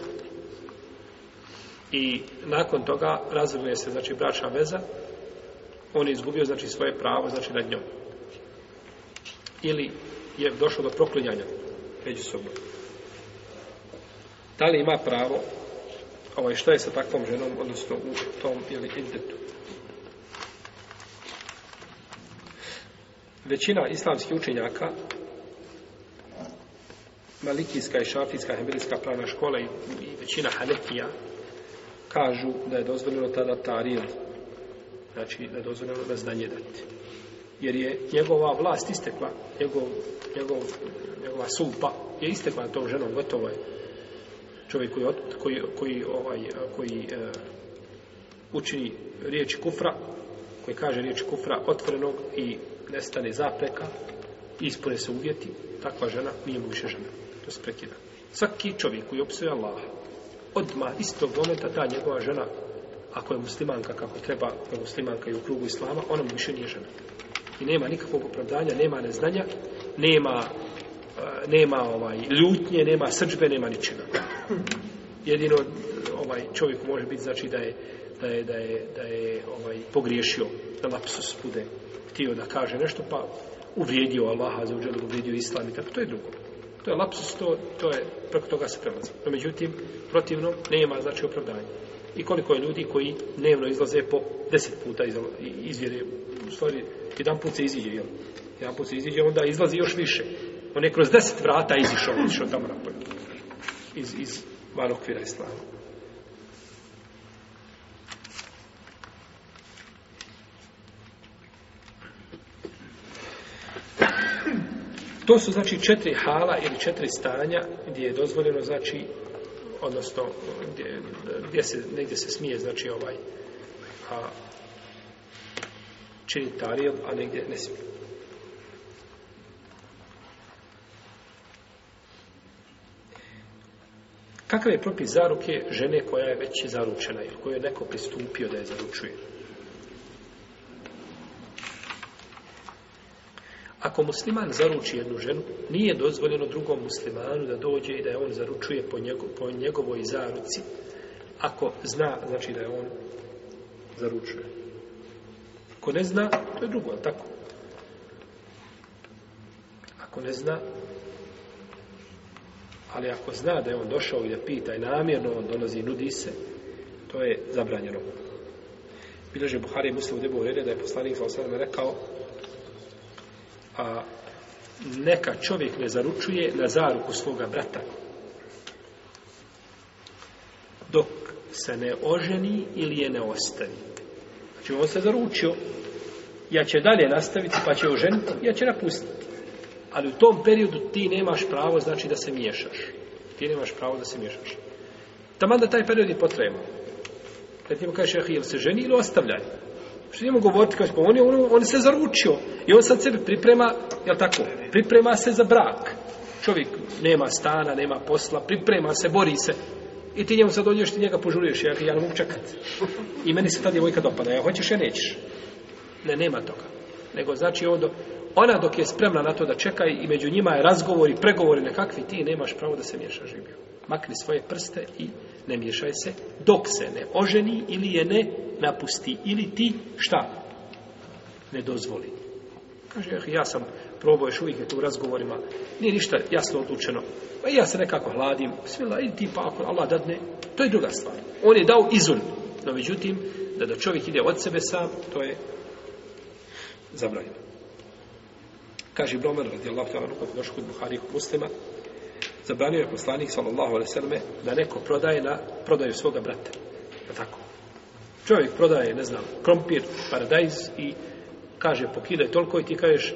i nakon toga razvrne se znači bračna veza on je izgubio znači svoje pravo znači nad njom ili je došlo do proklinjanja međusobno da li ima pravo ovaj, što je sa takvom ženom odnosno u tom ili intetu. većina islamskih učenjaka malikijska i šafijska, hemelijska pravna škola i, većina hanefija kažu da je dozvoljeno tada tarijel znači da je dozvoljeno znanje dati. Jer je njegova vlast istekla, njegov, njegov, njegova supa je istekla tom ženom, gotovo je. Čovjek koji, koji, koji, ovaj, koji e, učini riječ kufra, koji kaže riječ kufra otvorenog i nestane zapreka, ispune se uvjeti, takva žena nije mu više žena. To se prekida. Svaki čovjek koji opsuje Allaha, odmah istog momenta ta njegova žena, ako je muslimanka kako treba, je muslimanka i u krugu islama, ona mu više nije žena. I nema nikakvog opravdanja, nema neznanja, nema, eh, nema ovaj, ljutnje, nema srđbe, nema ničega. Jedino ovaj čovjek može biti znači da je da je, da je, da ovaj, pogriješio, da lapsus bude htio da kaže nešto, pa uvrijedio Allaha za uđelu, uvrijedio Islam i tako, to je drugo. To je lapsus, to, je, preko toga se prelazi. No, međutim, protivno nema znači opravdanje. I koliko je ljudi koji dnevno izlaze po deset puta iz, izvjere, u stvari, jedan put se iziđe, jel? Jedan put se iziđe, onda izlazi još više. On je kroz deset vrata izišao, izišao tamo Iz, iz van i islama. To su znači četiri hala ili četiri stanja gdje je dozvoljeno znači odnosno gdje, gdje se, negdje se smije znači ovaj a, čini a negdje ne smije. Kakav je propis zaruke žene koja je već zaručena ili koju je neko pristupio da je zaručuje? Ako musliman zaruči jednu ženu, nije dozvoljeno drugom muslimanu da dođe i da je on zaručuje po, po njegovoj zaruci. Ako zna, znači da je on zaručuje. Ako ne zna, to je drugo, tako? Ako ne zna, ali ako zna da je on došao i da pita i namjerno on dolazi i nudi se, to je zabranjeno. Bilože Buhari i Muslim u da je poslanik sa rekao a neka čovjek ne zaručuje na zaruku svoga brata. Dok se ne oženi ili je ne ostavi. Znači on se zaručio, ja će dalje nastaviti pa će oženiti, ja će napustiti. Ali u tom periodu ti nemaš pravo znači da se miješaš. Ti nemaš pravo da se miješaš. Taman da taj period je potrebno. mu kaže, jel se ženi ili ostavljaj? Što njemu govoriti, kaže, pa on, je, on, se zaručio i on sad sebi priprema, jel tako, priprema se za brak. Čovjek nema stana, nema posla, priprema se, bori se. I ti njemu sad dođeš, ti njega požuruješ, ja, ja ne mogu čekati. I meni se ta djevojka dopada, ja hoćeš, ja nećeš. Ne, nema toga. Nego znači ona dok je spremna na to da čeka i među njima je razgovori, i pregovori nekakvi, ti nemaš pravo da se miješa živio. Makni svoje prste i ne miješaj se, dok se ne oženi ili je ne napusti, ili ti šta ne dozvoli. Kaže, ja sam probao još uvijek tu u razgovorima, nije ništa jasno odlučeno. Pa ja se nekako hladim, svila, ili ti pa ako Allah dadne, to je druga stvar. On je dao izun, no međutim, da da čovjek ide od sebe sam, to je zabranjeno. Kaže bromer Omer radijallahu ta'ala, kako došao kod Buhari muslima, zabranio je poslanik sallallahu alejhi ve da neko prodaje na prodaju svoga brata. Pa tako. Čovjek prodaje, ne znam, krompir, paradajz i kaže po kilo toliko i ti kažeš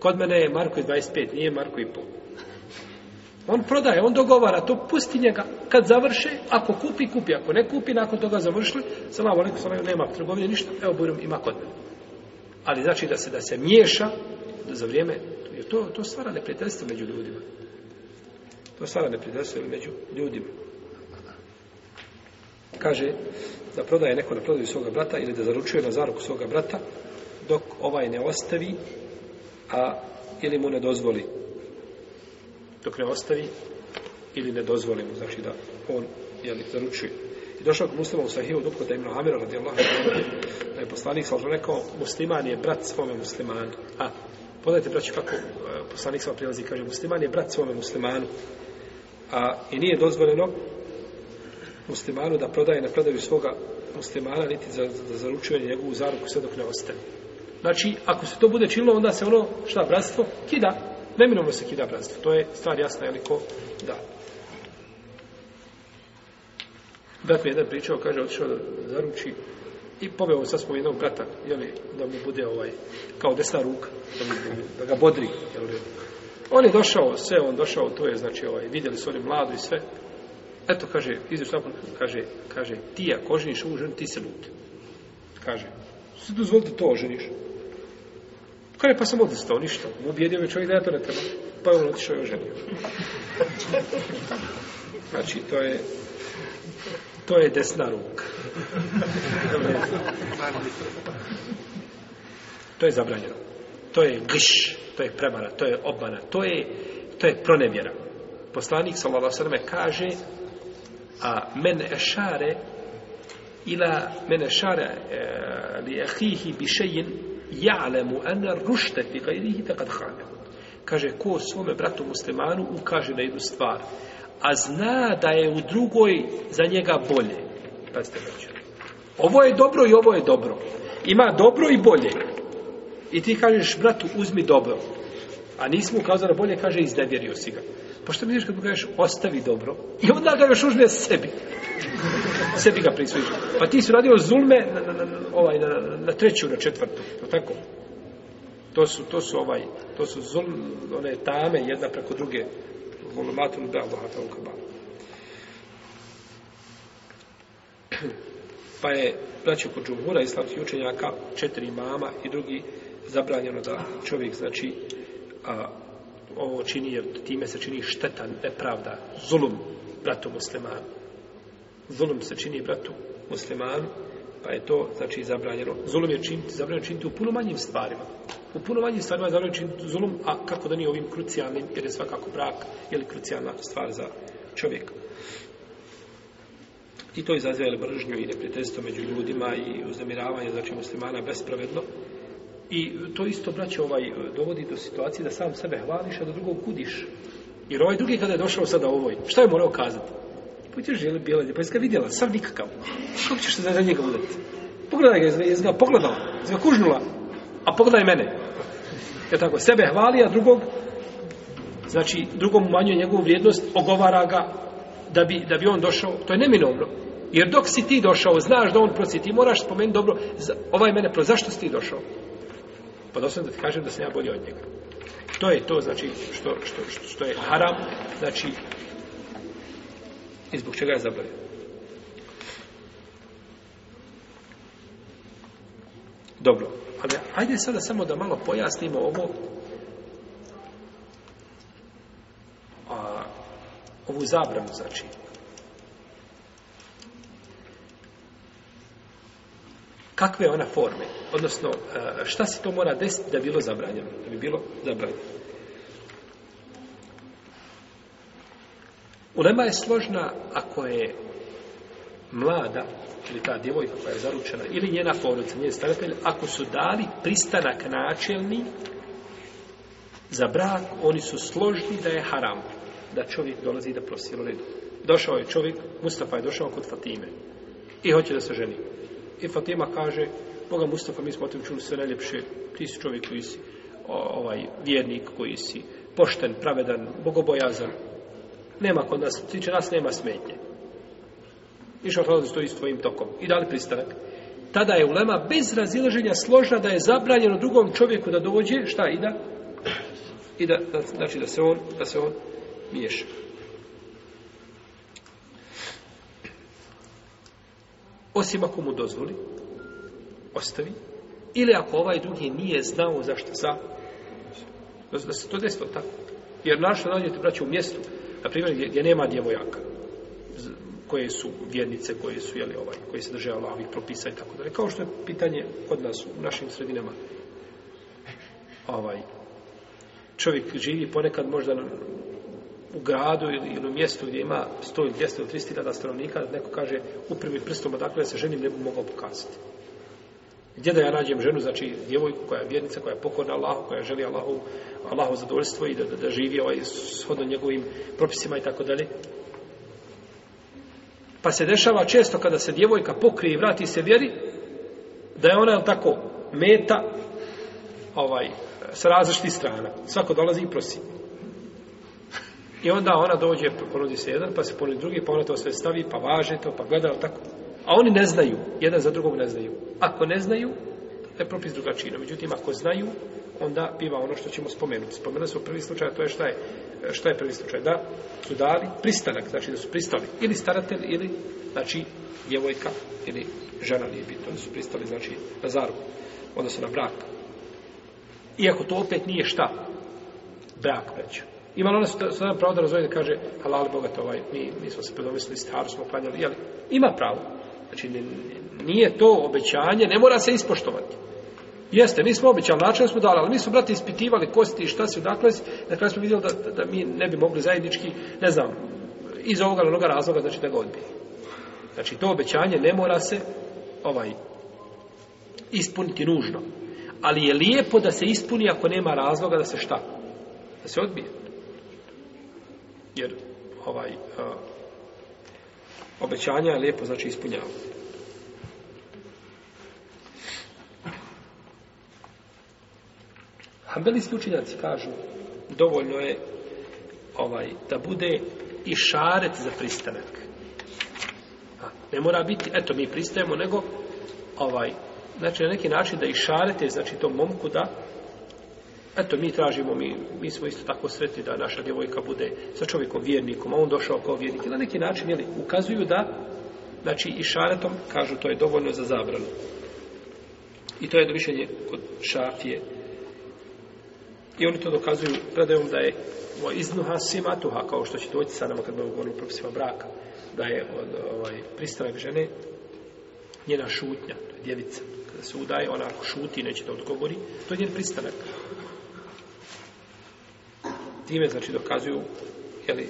kod mene je Marko i 25, nije Marko i pol. On prodaje, on dogovara, to pusti njega. Kad završe, ako kupi, kupi. Ako ne kupi, nakon toga završili, salamu alaikum, nema trgovine, ništa, evo budem, ima kod mene. Ali znači da se da se miješa za vrijeme, jer to, to stvara neprijateljstvo među ljudima. To sada ne među ljudima. Kaže da prodaje neko na prodaju svoga brata ili da zaručuje na zaruku svoga brata dok ovaj ne ostavi a ili mu ne dozvoli. Dok ne ostavi ili ne dozvoli mu, znači da on jeli, zaručuje. I došao k muslimom u sahiju da imam Amira radijallahu da je poslanik sam rekao musliman je brat svome muslimanu. A, podajte braću kako e, poslanik sam prilazi kaže musliman je brat svome muslimanu. A i nije dozvoljeno muslimanu da prodaje na prodaju svoga muslimana niti za, za zaručuje njegovu zaruku sve dok ne ostane. Znači, ako se to bude činilo, onda se ono, šta, bratstvo, kida. Neminovno se kida bratstvo. To je stvar jasna, je li ko da. Brat mi jedan pričao, kaže, otišao da zaruči i poveo sad smo jednog brata, li, da mu bude ovaj, kao desna ruka, da, ga bodri, jeli, on je došao, sve on došao, to je, znači, ovaj, vidjeli su oni mladu i sve. Eto, kaže, izvješ kaže, kaže, ti ako oženiš ovu ženu, ti se luti. Kaže, se dozvolite to oženiš. Kaže, pa sam to, ništa. Ubijedio me čovjek da ja to ne treba. Pa je on otišao i oženio. Znači, to je, to je desna ruka. To je zabranjeno. To je grš, to je prevara, to je obmana, to je, to je pronevjera. Poslanik kaže a men ešare ila men ešare e, li ehihi bišejin ja'lemu ar rušte fi ghayrihi Kaže, ko svome bratu muslimanu ukaže na jednu stvar, a zna da je u drugoj za njega bolje. ovo je dobro i ovo je dobro. Ima dobro i bolje. I ti kažeš bratu uzmi dobro. A nismo ukazali bolje, kaže iznevjerio si ga. Pa što misliš kad mu kažeš ostavi dobro i onda ga još uzme sebi. sebi ga prisvojiš. Pa ti su radio zulme na, na, na, ovaj, na, treću, na četvrtu. tako? To su, to su ovaj, to su zulme one tame jedna preko druge. Volumatum ono, da Allah Pa je, braću kod džumhura islamski učenjaka, četiri mama i drugi zabranjeno da čovjek, znači, a, ovo čini, jer time se čini šteta, nepravda, zulum bratu muslimanu. Zulum se čini bratu muslimanu, pa je to, znači, zabranjeno. Zulum je činiti, zabranjeno činiti u puno manjim stvarima. U puno manjim stvarima je zabranjeno činiti zulum, a kako da nije ovim krucijalnim, jer je svakako brak, ili krucijalna stvar za čovjeka. I to izaziva mržnju i neprijateljstvo među ljudima i uznamiravanje, znači muslimana, bespravedno. I to isto, braće, ovaj, e, dovodi do situacije da sam sebe hvališ, a da drugog kudiš. Jer ovaj drugi kada je došao sada ovoj, šta je morao kazati? Pa želi bijela pa jeska vidjela, sam nikakav. Kako ćeš se za njega udati? Pogledaj ga, jes ga pogledala, kužnula, a pogledaj mene. Je tako, sebe hvali, a drugog, znači, drugom umanjuje njegovu vrijednost, ogovara ga da bi, da bi on došao, to je neminovno. Jer dok si ti došao, znaš da on prosi, ti moraš spomenuti dobro, ovaj mene pro, zašto si ti došao? Pa da ti kažem da sam ja bolji od njega. To je to, znači, što, što, što je haram, znači, i zbog čega je zabavio. Dobro, ali ajde sada samo da malo pojasnimo ovo a, ovu zabranu, znači, kakve je ona forme, odnosno e, šta se to mora desiti da bilo zabranjeno, da bi bilo zabranjeno. Ulema je složna ako je mlada ili ta djevojka koja je zaručena ili njena porodica, njen staratelj, ako su dali pristanak načelni za brak, oni su složni da je haram, da čovjek dolazi da prosi u redu. Došao je čovjek, Mustafa je došao kod Fatime i hoće da se ženi. I Fatima kaže, Boga Mustafa, mi smo tem čuli sve najljepše, ti si čovjek koji si ovaj, vjernik, koji si pošten, pravedan, bogobojazan. Nema kod nas, tiče nas nema smetnje. Išao stoji stoji s svojim tokom. I dali pristanak. Tada je ulema bez razilaženja složna da je zabranjeno drugom čovjeku da dođe, šta i da? I da, znači da se on, da se on miješa. Osim ako mu dozvoli, ostavi. Ili ako ovaj drugi nije znao zašto za. Da se to desilo tako. Jer našto nađete, braće, u mjestu, na primjer, gdje, nema djevojaka, koje su vjernice, koje su, jeli, ovaj, koje se drže Allahovih propisa i tako dalje. Kao što je pitanje kod nas, u našim sredinama. Ovaj, čovjek živi ponekad možda u gradu ili, ili u mjestu gdje ima 100 ili 200 ili 300 hiljada stanovnika, da neko kaže uprvi prstom odakle se ženim, ne bi mogao pokazati. Gdje da ja nađem ženu, znači djevojku koja je vjernica, koja je pokorna Allahu, koja želi Allahu, Allahu zadovoljstvo i da, da, da živi ovaj shodno njegovim propisima i tako dalje. Pa se dešava često kada se djevojka pokrije i vrati se vjeri, da je ona je tako meta ovaj, sa različitih strana. Svako dolazi i prosi. I onda ona dođe, pa ponudi se jedan, pa se ponudi drugi, pa ona to sve stavi, pa važe to, pa gleda, tako. A oni ne znaju, jedan za drugog ne znaju. Ako ne znaju, je propis drugačiji. međutim, ako znaju, onda biva ono što ćemo spomenuti. Spomenuli smo prvi slučaj, a to je šta je, šta je prvi slučaj? Da su dali pristanak, znači da su pristali. Ili staratelj, ili, znači, djevojka, ili žena nije bitno, Oni su pristali, znači, na zaru, odnosno na brak. Iako to opet nije šta? Brak, reći. Ima ona sada pravo da razvoje da kaže, halal bogat ovaj, mi, mi smo se predomislili, staro smo klanjali, jel? Ima pravo. Znači, nije to obećanje, ne mora se ispoštovati. Jeste, mi smo obećali, način smo dali, ali mi smo, brate, ispitivali kosti i šta se odakle, na kraju smo vidjeli da, da, mi ne bi mogli zajednički, ne znam, iz ovoga ili onoga razloga, znači da ga odbije. Znači, to obećanje ne mora se, ovaj, ispuniti nužno. Ali je lijepo da se ispuni ako nema razloga da se šta? Da se odbije jer ovaj obećanja je lijepo znači ispunjava. Hambeli učinjaci kažu dovoljno je ovaj da bude i šaret za pristanak. A, ne mora biti, eto mi pristajemo, nego ovaj, znači na neki način da i šarete, znači tom momku da Eto, mi tražimo, mi, mi smo isto tako sretni da naša djevojka bude sa čovjekom vjernikom, a on došao kao vjernik. I na neki način, jeli, ukazuju da, znači, i šaretom, kažu, to je dovoljno za zabranu. I to je mišljenje kod šafije. I oni to dokazuju predajom da je iznuha simatuha, kao što će doći sa nama kad budemo govorili o propisima braka, da je od, ovaj, pristanak žene njena šutnja, djevica. Kada se udaje, ona ako šuti, neće da odgovori, to je njen pristanak. Time, znači, dokazuju, jeli,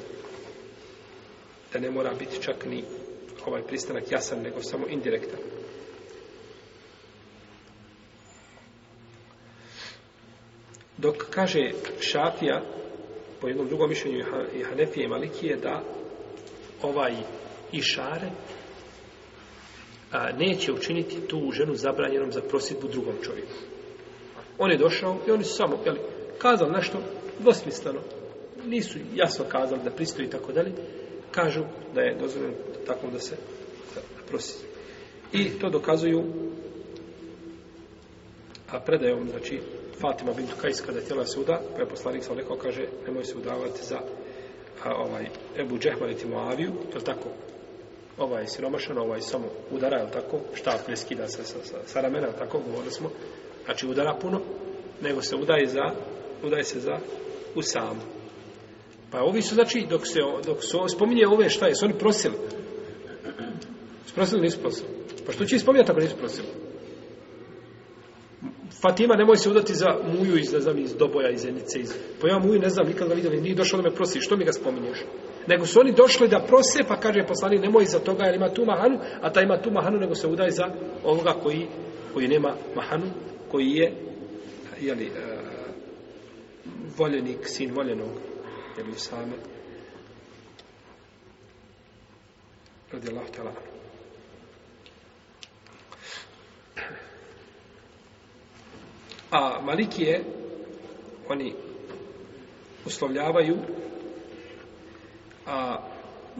da ne mora biti čak ni ovaj pristanak jasan, nego samo indirektan. Dok kaže Šafija, po jednom drugom mišljenju i Hanefije i Malikije, da ovaj išare a, neće učiniti tu ženu zabranjenom za prosjedbu drugom čovjeku. On je došao i oni su samo, jeli, kazali nešto, dvosmisleno, nisu jasno kazali da pristoji i tako dalje, kažu da je dozvoljeno tako da se prosi. I to dokazuju a predajom, znači, Fatima bintu Kajs kada je tjela se uda, pa je poslanik sam kaže, nemoj se udavati za ovaj, Ebu Džehman i Moaviju, je tako? Ovaj siromašan, ovaj samo udara, je tako? Šta skida se sa, sa, ramena, tako? Govorili smo. Znači, udara puno, nego se udaje za, udaje se za u samu. Pa ovi su, znači, dok se, dok su spominje ove šta je, su oni prosili. Sprosili, nisu prosili. Pa što će ih spominjati ako nisu prosili? Fatima, nemoj se udati za muju iz, ne znam, iz Doboja, iz Zenice. Iz... Pa ja muju ne znam, nikad ga vidio, nije došao da me prosi, što mi ga spominješ? Nego su oni došli da prose, pa kaže poslani, nemoj za toga, jer ima tu mahanu, a ta ima tu mahanu, nego se udaj za ovoga koji, koji nema mahanu, koji je, jeli, e, voljenik, sin voljenog, jer same radi Allah tala. A je oni uslovljavaju a,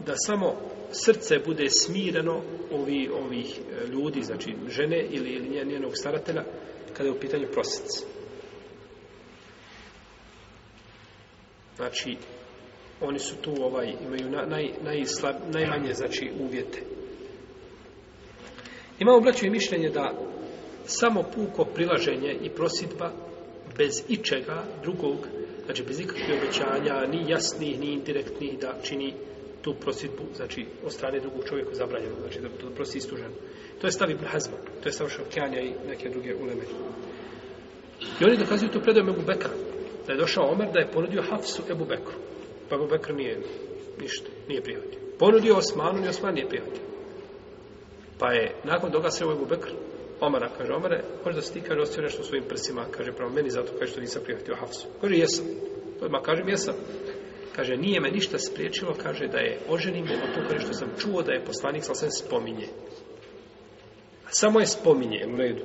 da samo srce bude smireno ovi, ovih e, ljudi, znači žene ili, ili njenog staratelja, kada je u pitanju prosjec. Znači, oni su tu, ovaj, imaju na, naj, najmanje, znači, uvjete. Imamo, braću, i mišljenje da samo puko prilaženje i prosidba bez ičega drugog, znači bez ikakvih obećanja, ni jasnih, ni indirektnih, da čini tu prosidbu, znači od strane drugog čovjeka zabranjeno, znači da, da prosi To je stav Ibn to je stav šokjanja i neke druge uleme. I oni dokazuju tu predaju mogu Beka, da je došao Omer da je ponudio Hafsu Ebu Bekru. Pa Ebu Bekru nije ništa, nije prihvatio. Ponudio Osmanu, ni Osman nije prihvatio. Pa je nakon toga se Ebu Bekru, Omara, kaže Omare, da da ti kaže nešto svojim prsima, kaže pravo meni zato kaže što nisam prihvatio Hafsu. Kaže jesam. Odmah kažem jesam. Kaže nije me ništa spriječilo, kaže da je oženim a to što sam čuo da je poslanik se spominje. samo je spominje, u redu.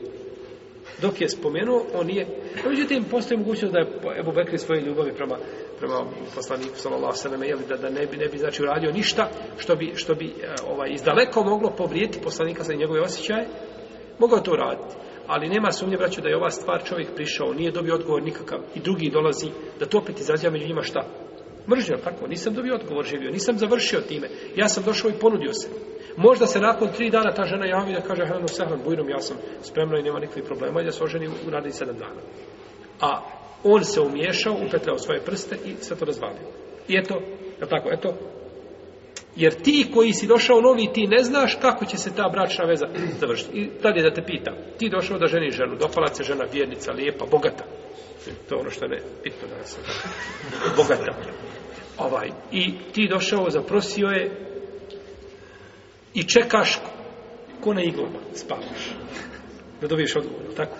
Dok je spomenuo, on nije... međutim, postoji mogućnost da je Ebu Bekri svoje ljubavi prema, prema poslaniku, sallam, da, da ne bi, ne bi znači, uradio ništa što bi, što bi e, ovaj, izdaleko moglo povrijeti poslanika za njegove osjećaje, mogao to uraditi. Ali nema sumnje, braću, da je ova stvar čovjek prišao, nije dobio odgovor nikakav i drugi dolazi, da to opet izaziva među njima šta? Mržnja, tako, nisam dobio odgovor, živio, nisam završio time, ja sam došao i ponudio se. Možda se nakon tri dana ta žena javi da kaže Helenu Sehlan, bujnom ja sam spremna i nema nikakvih problema jer da se oženi radi sedam dana. A on se umiješao, upetljao svoje prste i sve to razvalio. I eto, tako, eto, jer ti koji si došao novi, ti ne znaš kako će se ta bračna veza završiti. I tad je da te pita, ti došao da ženi ženu, dopala se žena vjernica, lijepa, bogata. To je ono što ne bitno danas. Bogata. Ovaj, I ti došao, zaprosio je, i čekaš ko na iglama spavaš. Da dobiješ odgovor, tako?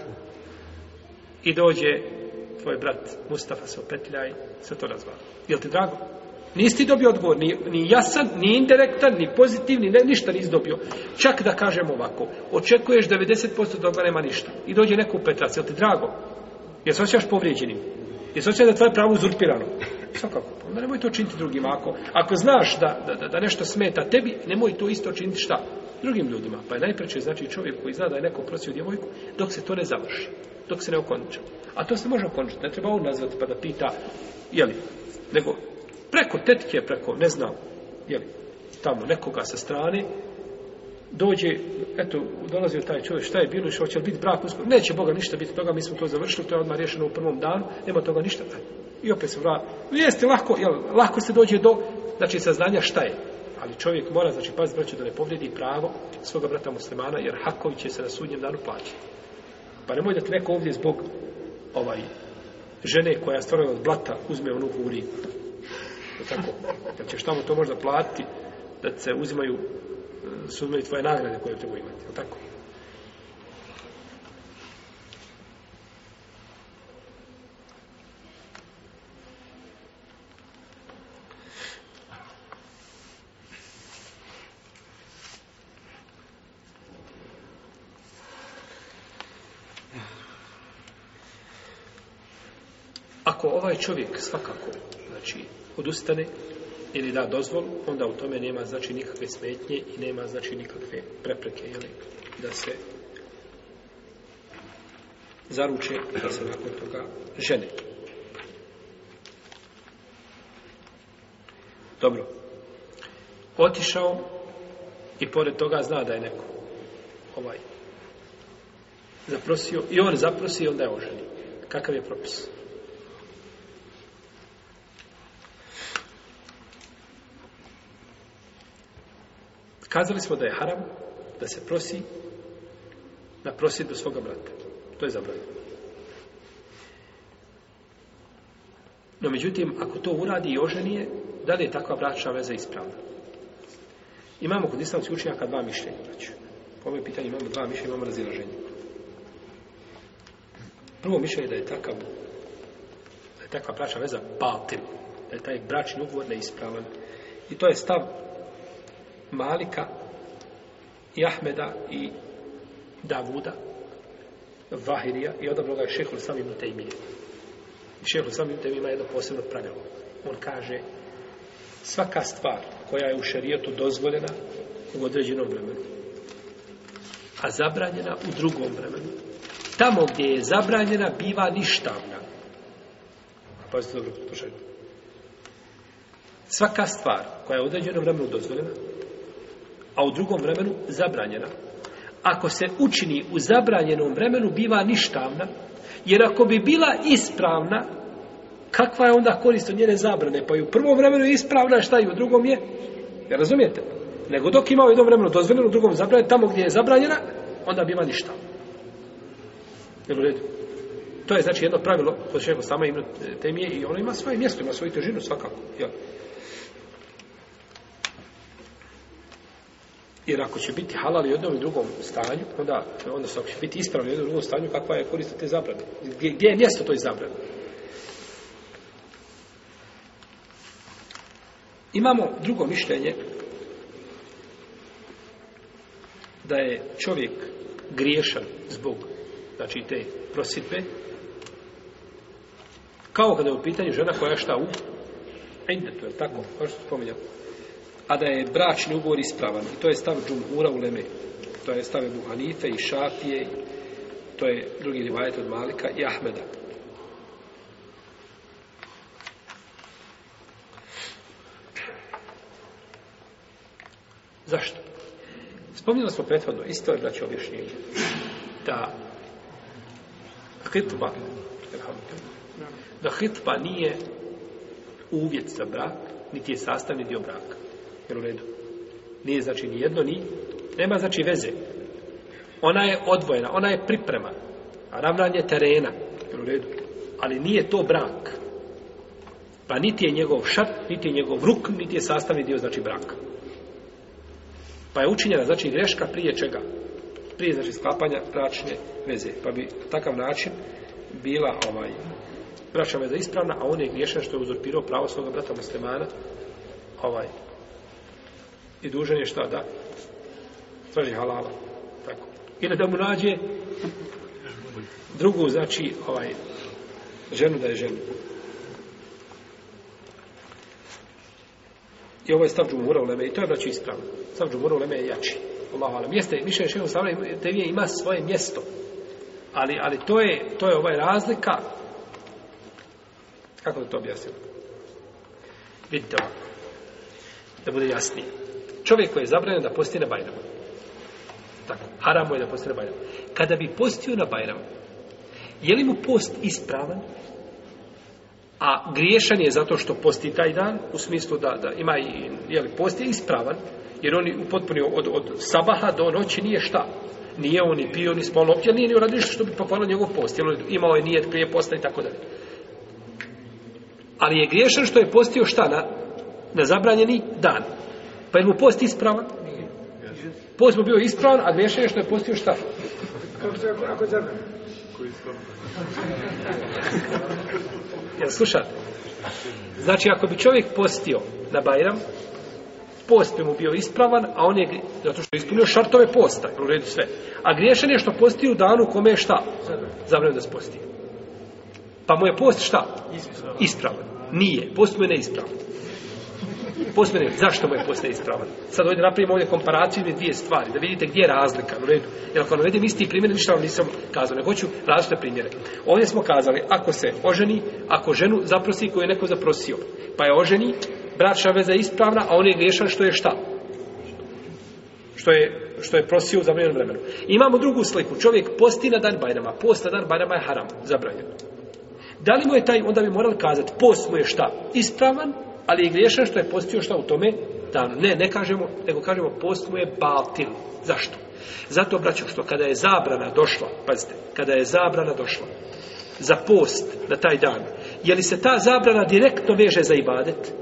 I dođe tvoj brat Mustafa se opetlja i sve to razvara. Jel ti drago? Nisi ti dobio odgovor, ni, ni jasan, ni indirektan, ni pozitivni, ne, ništa nisi dobio. Čak da kažem ovako, očekuješ 90% toga nema ništa. I dođe neko u petrac, jel ti drago? Jel se osjećaš povrijeđenim? Jel se osjećaš da tvoje pravo uzurpirano? Svakako, onda nemoj to činiti drugima. Ako, ako znaš da, da, da nešto smeta tebi, nemoj to isto činiti šta? Drugim ljudima. Pa je najpreče znači čovjek koji zna da je neko prosio djevojku, dok se to ne završi, dok se ne okonča. A to se može okončati, ne treba on nazvati pa da pita, jeli, nego preko tetke, preko, ne znam, jeli, tamo nekoga sa strane, dođe, eto, dolazio taj čovjek, šta je bilo, što će li biti brak uskoro? Neće Boga ništa biti toga, mi smo to završili, to je odmah riješeno u prvom danu, nema toga ništa. I opet se vrati. Jeste lako, jel, lako se dođe do znači, saznanja šta je. Ali čovjek mora, znači, paziti braću da ne povrijedi pravo svoga brata muslimana, jer Haković će se na sudnjem danu plaćati. Pa nemoj da ti neko ovdje zbog ovaj, žene koja je od blata uzme onu Da Tako, jer ćeš tamo to možda platiti da se uzimaju, se uzimaju tvoje nagrade koje ćemo imati. Tako? pristane ili da dozvolu, onda u tome nema znači nikakve smetnje i nema znači nikakve prepreke, da se zaruče da se nakon toga žene. Dobro. Otišao i pored toga zna da je neko ovaj zaprosio i on zaprosi i onda je oženi. Kakav je propis? Kazali smo da je haram da se prosi na prosjedbu svoga brata. To je zabranjeno. No međutim, ako to uradi i oženije, da li je takva bračna veza ispravna? Imamo kod islamskih učenjaka dva mišljenja. po ovoj pitanju imamo dva mišljenja, imamo razilaženje. Prvo mišljenje je da je takav da je takva bračna veza batil, da je taj bračni ugovor neispravan. I to je stav Malika i Ahmeda i Davuda Vahirija i odabrao ga je šehol sam ibn Tejmije. šehol ima jedno posebno pravilo. On kaže, svaka stvar koja je u šerijetu dozvoljena u određenom vremenu, a zabranjena u drugom vremenu, tamo gdje je zabranjena biva ništavna. Pazite dobro, Svaka stvar koja je u određenom vremenu dozvoljena, a u drugom vremenu zabranjena. Ako se učini u zabranjenom vremenu, biva ništavna, jer ako bi bila ispravna, kakva je onda korist od njene zabrane? Pa i u prvom vremenu je ispravna, šta i u drugom je? Ja razumijete? Nego dok ima u jednom vremenu dozvoljeno, u drugom zabranjeno, tamo gdje je zabranjena, onda biva ništavna. Jel u redu? To je znači jedno pravilo kod čega sama ime temije i ono ima svoje mjesto, ima svoju težinu svakako. Jel? Jer ako će biti halal u jednom i drugom stanju, onda, odnosno ako će biti ispravno u jednom i drugom stanju, kakva je korist te zabrane? Gdje, gdje je mjesto toj zabrane? Imamo drugo mišljenje da je čovjek griješan zbog znači te prositbe kao kada je u pitanju žena koja šta u to je tako? Kao što spominjamo a da je bračni ugovor ispravan. I to je stav džumhura u Leme. To je stav Ebu i Šafije, to je drugi rivajet od Malika i Ahmeda. Zašto? Spominjali smo prethodno, isto je braće objašnjenje, da hitba, da hitba nije uvjet za brak, niti je sastavni dio braka. Jel u redu? Nije znači ni jedno, ni... Nema znači veze. Ona je odvojena, ona je priprema. A ravnanje terena. Jel u redu? Ali nije to brak. Pa niti je njegov šat, niti je njegov ruk, niti je sastavni dio znači braka. Pa je učinjena znači greška prije čega? Prije znači sklapanja bračne veze. Pa bi takav način bila ovaj bračna veza ispravna, a on je griješan što je uzurpirao pravo svoga brata muslimana ovaj i dužan je šta da traži halala. Tako. Ili da mu nađe drugu, znači, ovaj, ženu da je ženu. I ovo je stav džumura u Leme, i to je braći znači, ispravno. Stav džumura u Leme je jači. Allahu alam. Jeste, mišljenje šeho vije ima svoje mjesto. Ali, ali to je, to je ovaj razlika. Kako da to objasnimo? Vidite Da bude jasnije. Čovjek koji je zabranjeno da posti na Bajramu. Tako, haram je da posti na Kada bi postio na Bajramu, je li mu post ispravan? A griješan je zato što posti taj dan, u smislu da, da ima i, je li post je ispravan, jer on je upotpunio od, od sabaha do noći nije šta. Nije on ni pio, ni spolno, nije ni uradio što bi pokvalio njegov post, jel imao je nijet prije posta i tako dalje. Ali je griješan što je postio šta na, na zabranjeni dan. Pa je mu post ispravan? Post mu bio ispravan, a grešio je što je postio šta? Kako se Jel slušate? Znači, ako bi čovjek postio na Bajram, post bi mu bio ispravan, a on je, zato što je ispunio šartove posta, u redu sve. A griješan je što postio u danu kome je šta? Zabranjeno da se postio. Pa mu je post šta? Ispravan. Nije. Post mu je neispravan posmene zašto mu je post ispravan? Sad ovdje napravimo ovdje komparaciju na dvije stvari, da vidite gdje je razlika. U redu. Jer ako navedem isti primjer, ništa vam nisam kazao, Ne hoću različite primjere. Ovdje smo kazali, ako se oženi, ako ženu zaprosi koju je neko zaprosio, pa je oženi, bračna veza je ispravna, a on je griješan što je šta? Što je što je prosio u zabranjenom vremenu. Imamo drugu sliku. Čovjek posti na dan Bajrama. Post na dan Bajrama je haram, zabranjeno. Da li mu je taj, onda bi morali kazati, post mu je šta? Ispravan, ali je griješan što je postio šta u tome da Ne, ne kažemo, nego kažemo post mu je baltil. Zašto? Zato, što kada je zabrana došla, pazite, kada je zabrana došla za post na taj dan, je li se ta zabrana direktno veže za ibadet?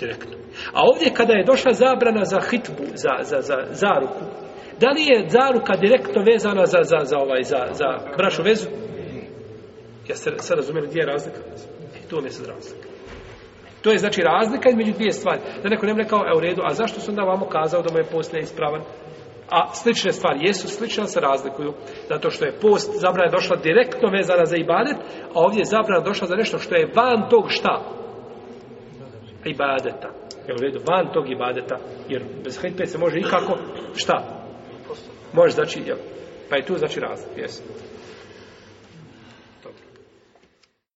Direktno. A ovdje kada je došla zabrana za hitbu, za, za, za zaruku, da li je zaruka direktno vezana za, za, za, ovaj, za, za brašu vezu? Ja se, sad razumijem gdje je razlika? I tu vam je sad razlika. To je znači razlika između dvije stvari. Da neko ne bi rekao, e u redu, a zašto sam onda vamo kazao da mu je post ispravan? A slične stvari jesu slične, ali se razlikuju. Zato što je post zabrana došla direktno vezana za ibadet, a ovdje je zabrana došla za nešto što je van tog šta? Ibadeta. Je u redu, van tog ibadeta. Jer bez hitbe se može ikako, šta? Može, znači, jel? Pa je tu, znači, razlik, Jesu.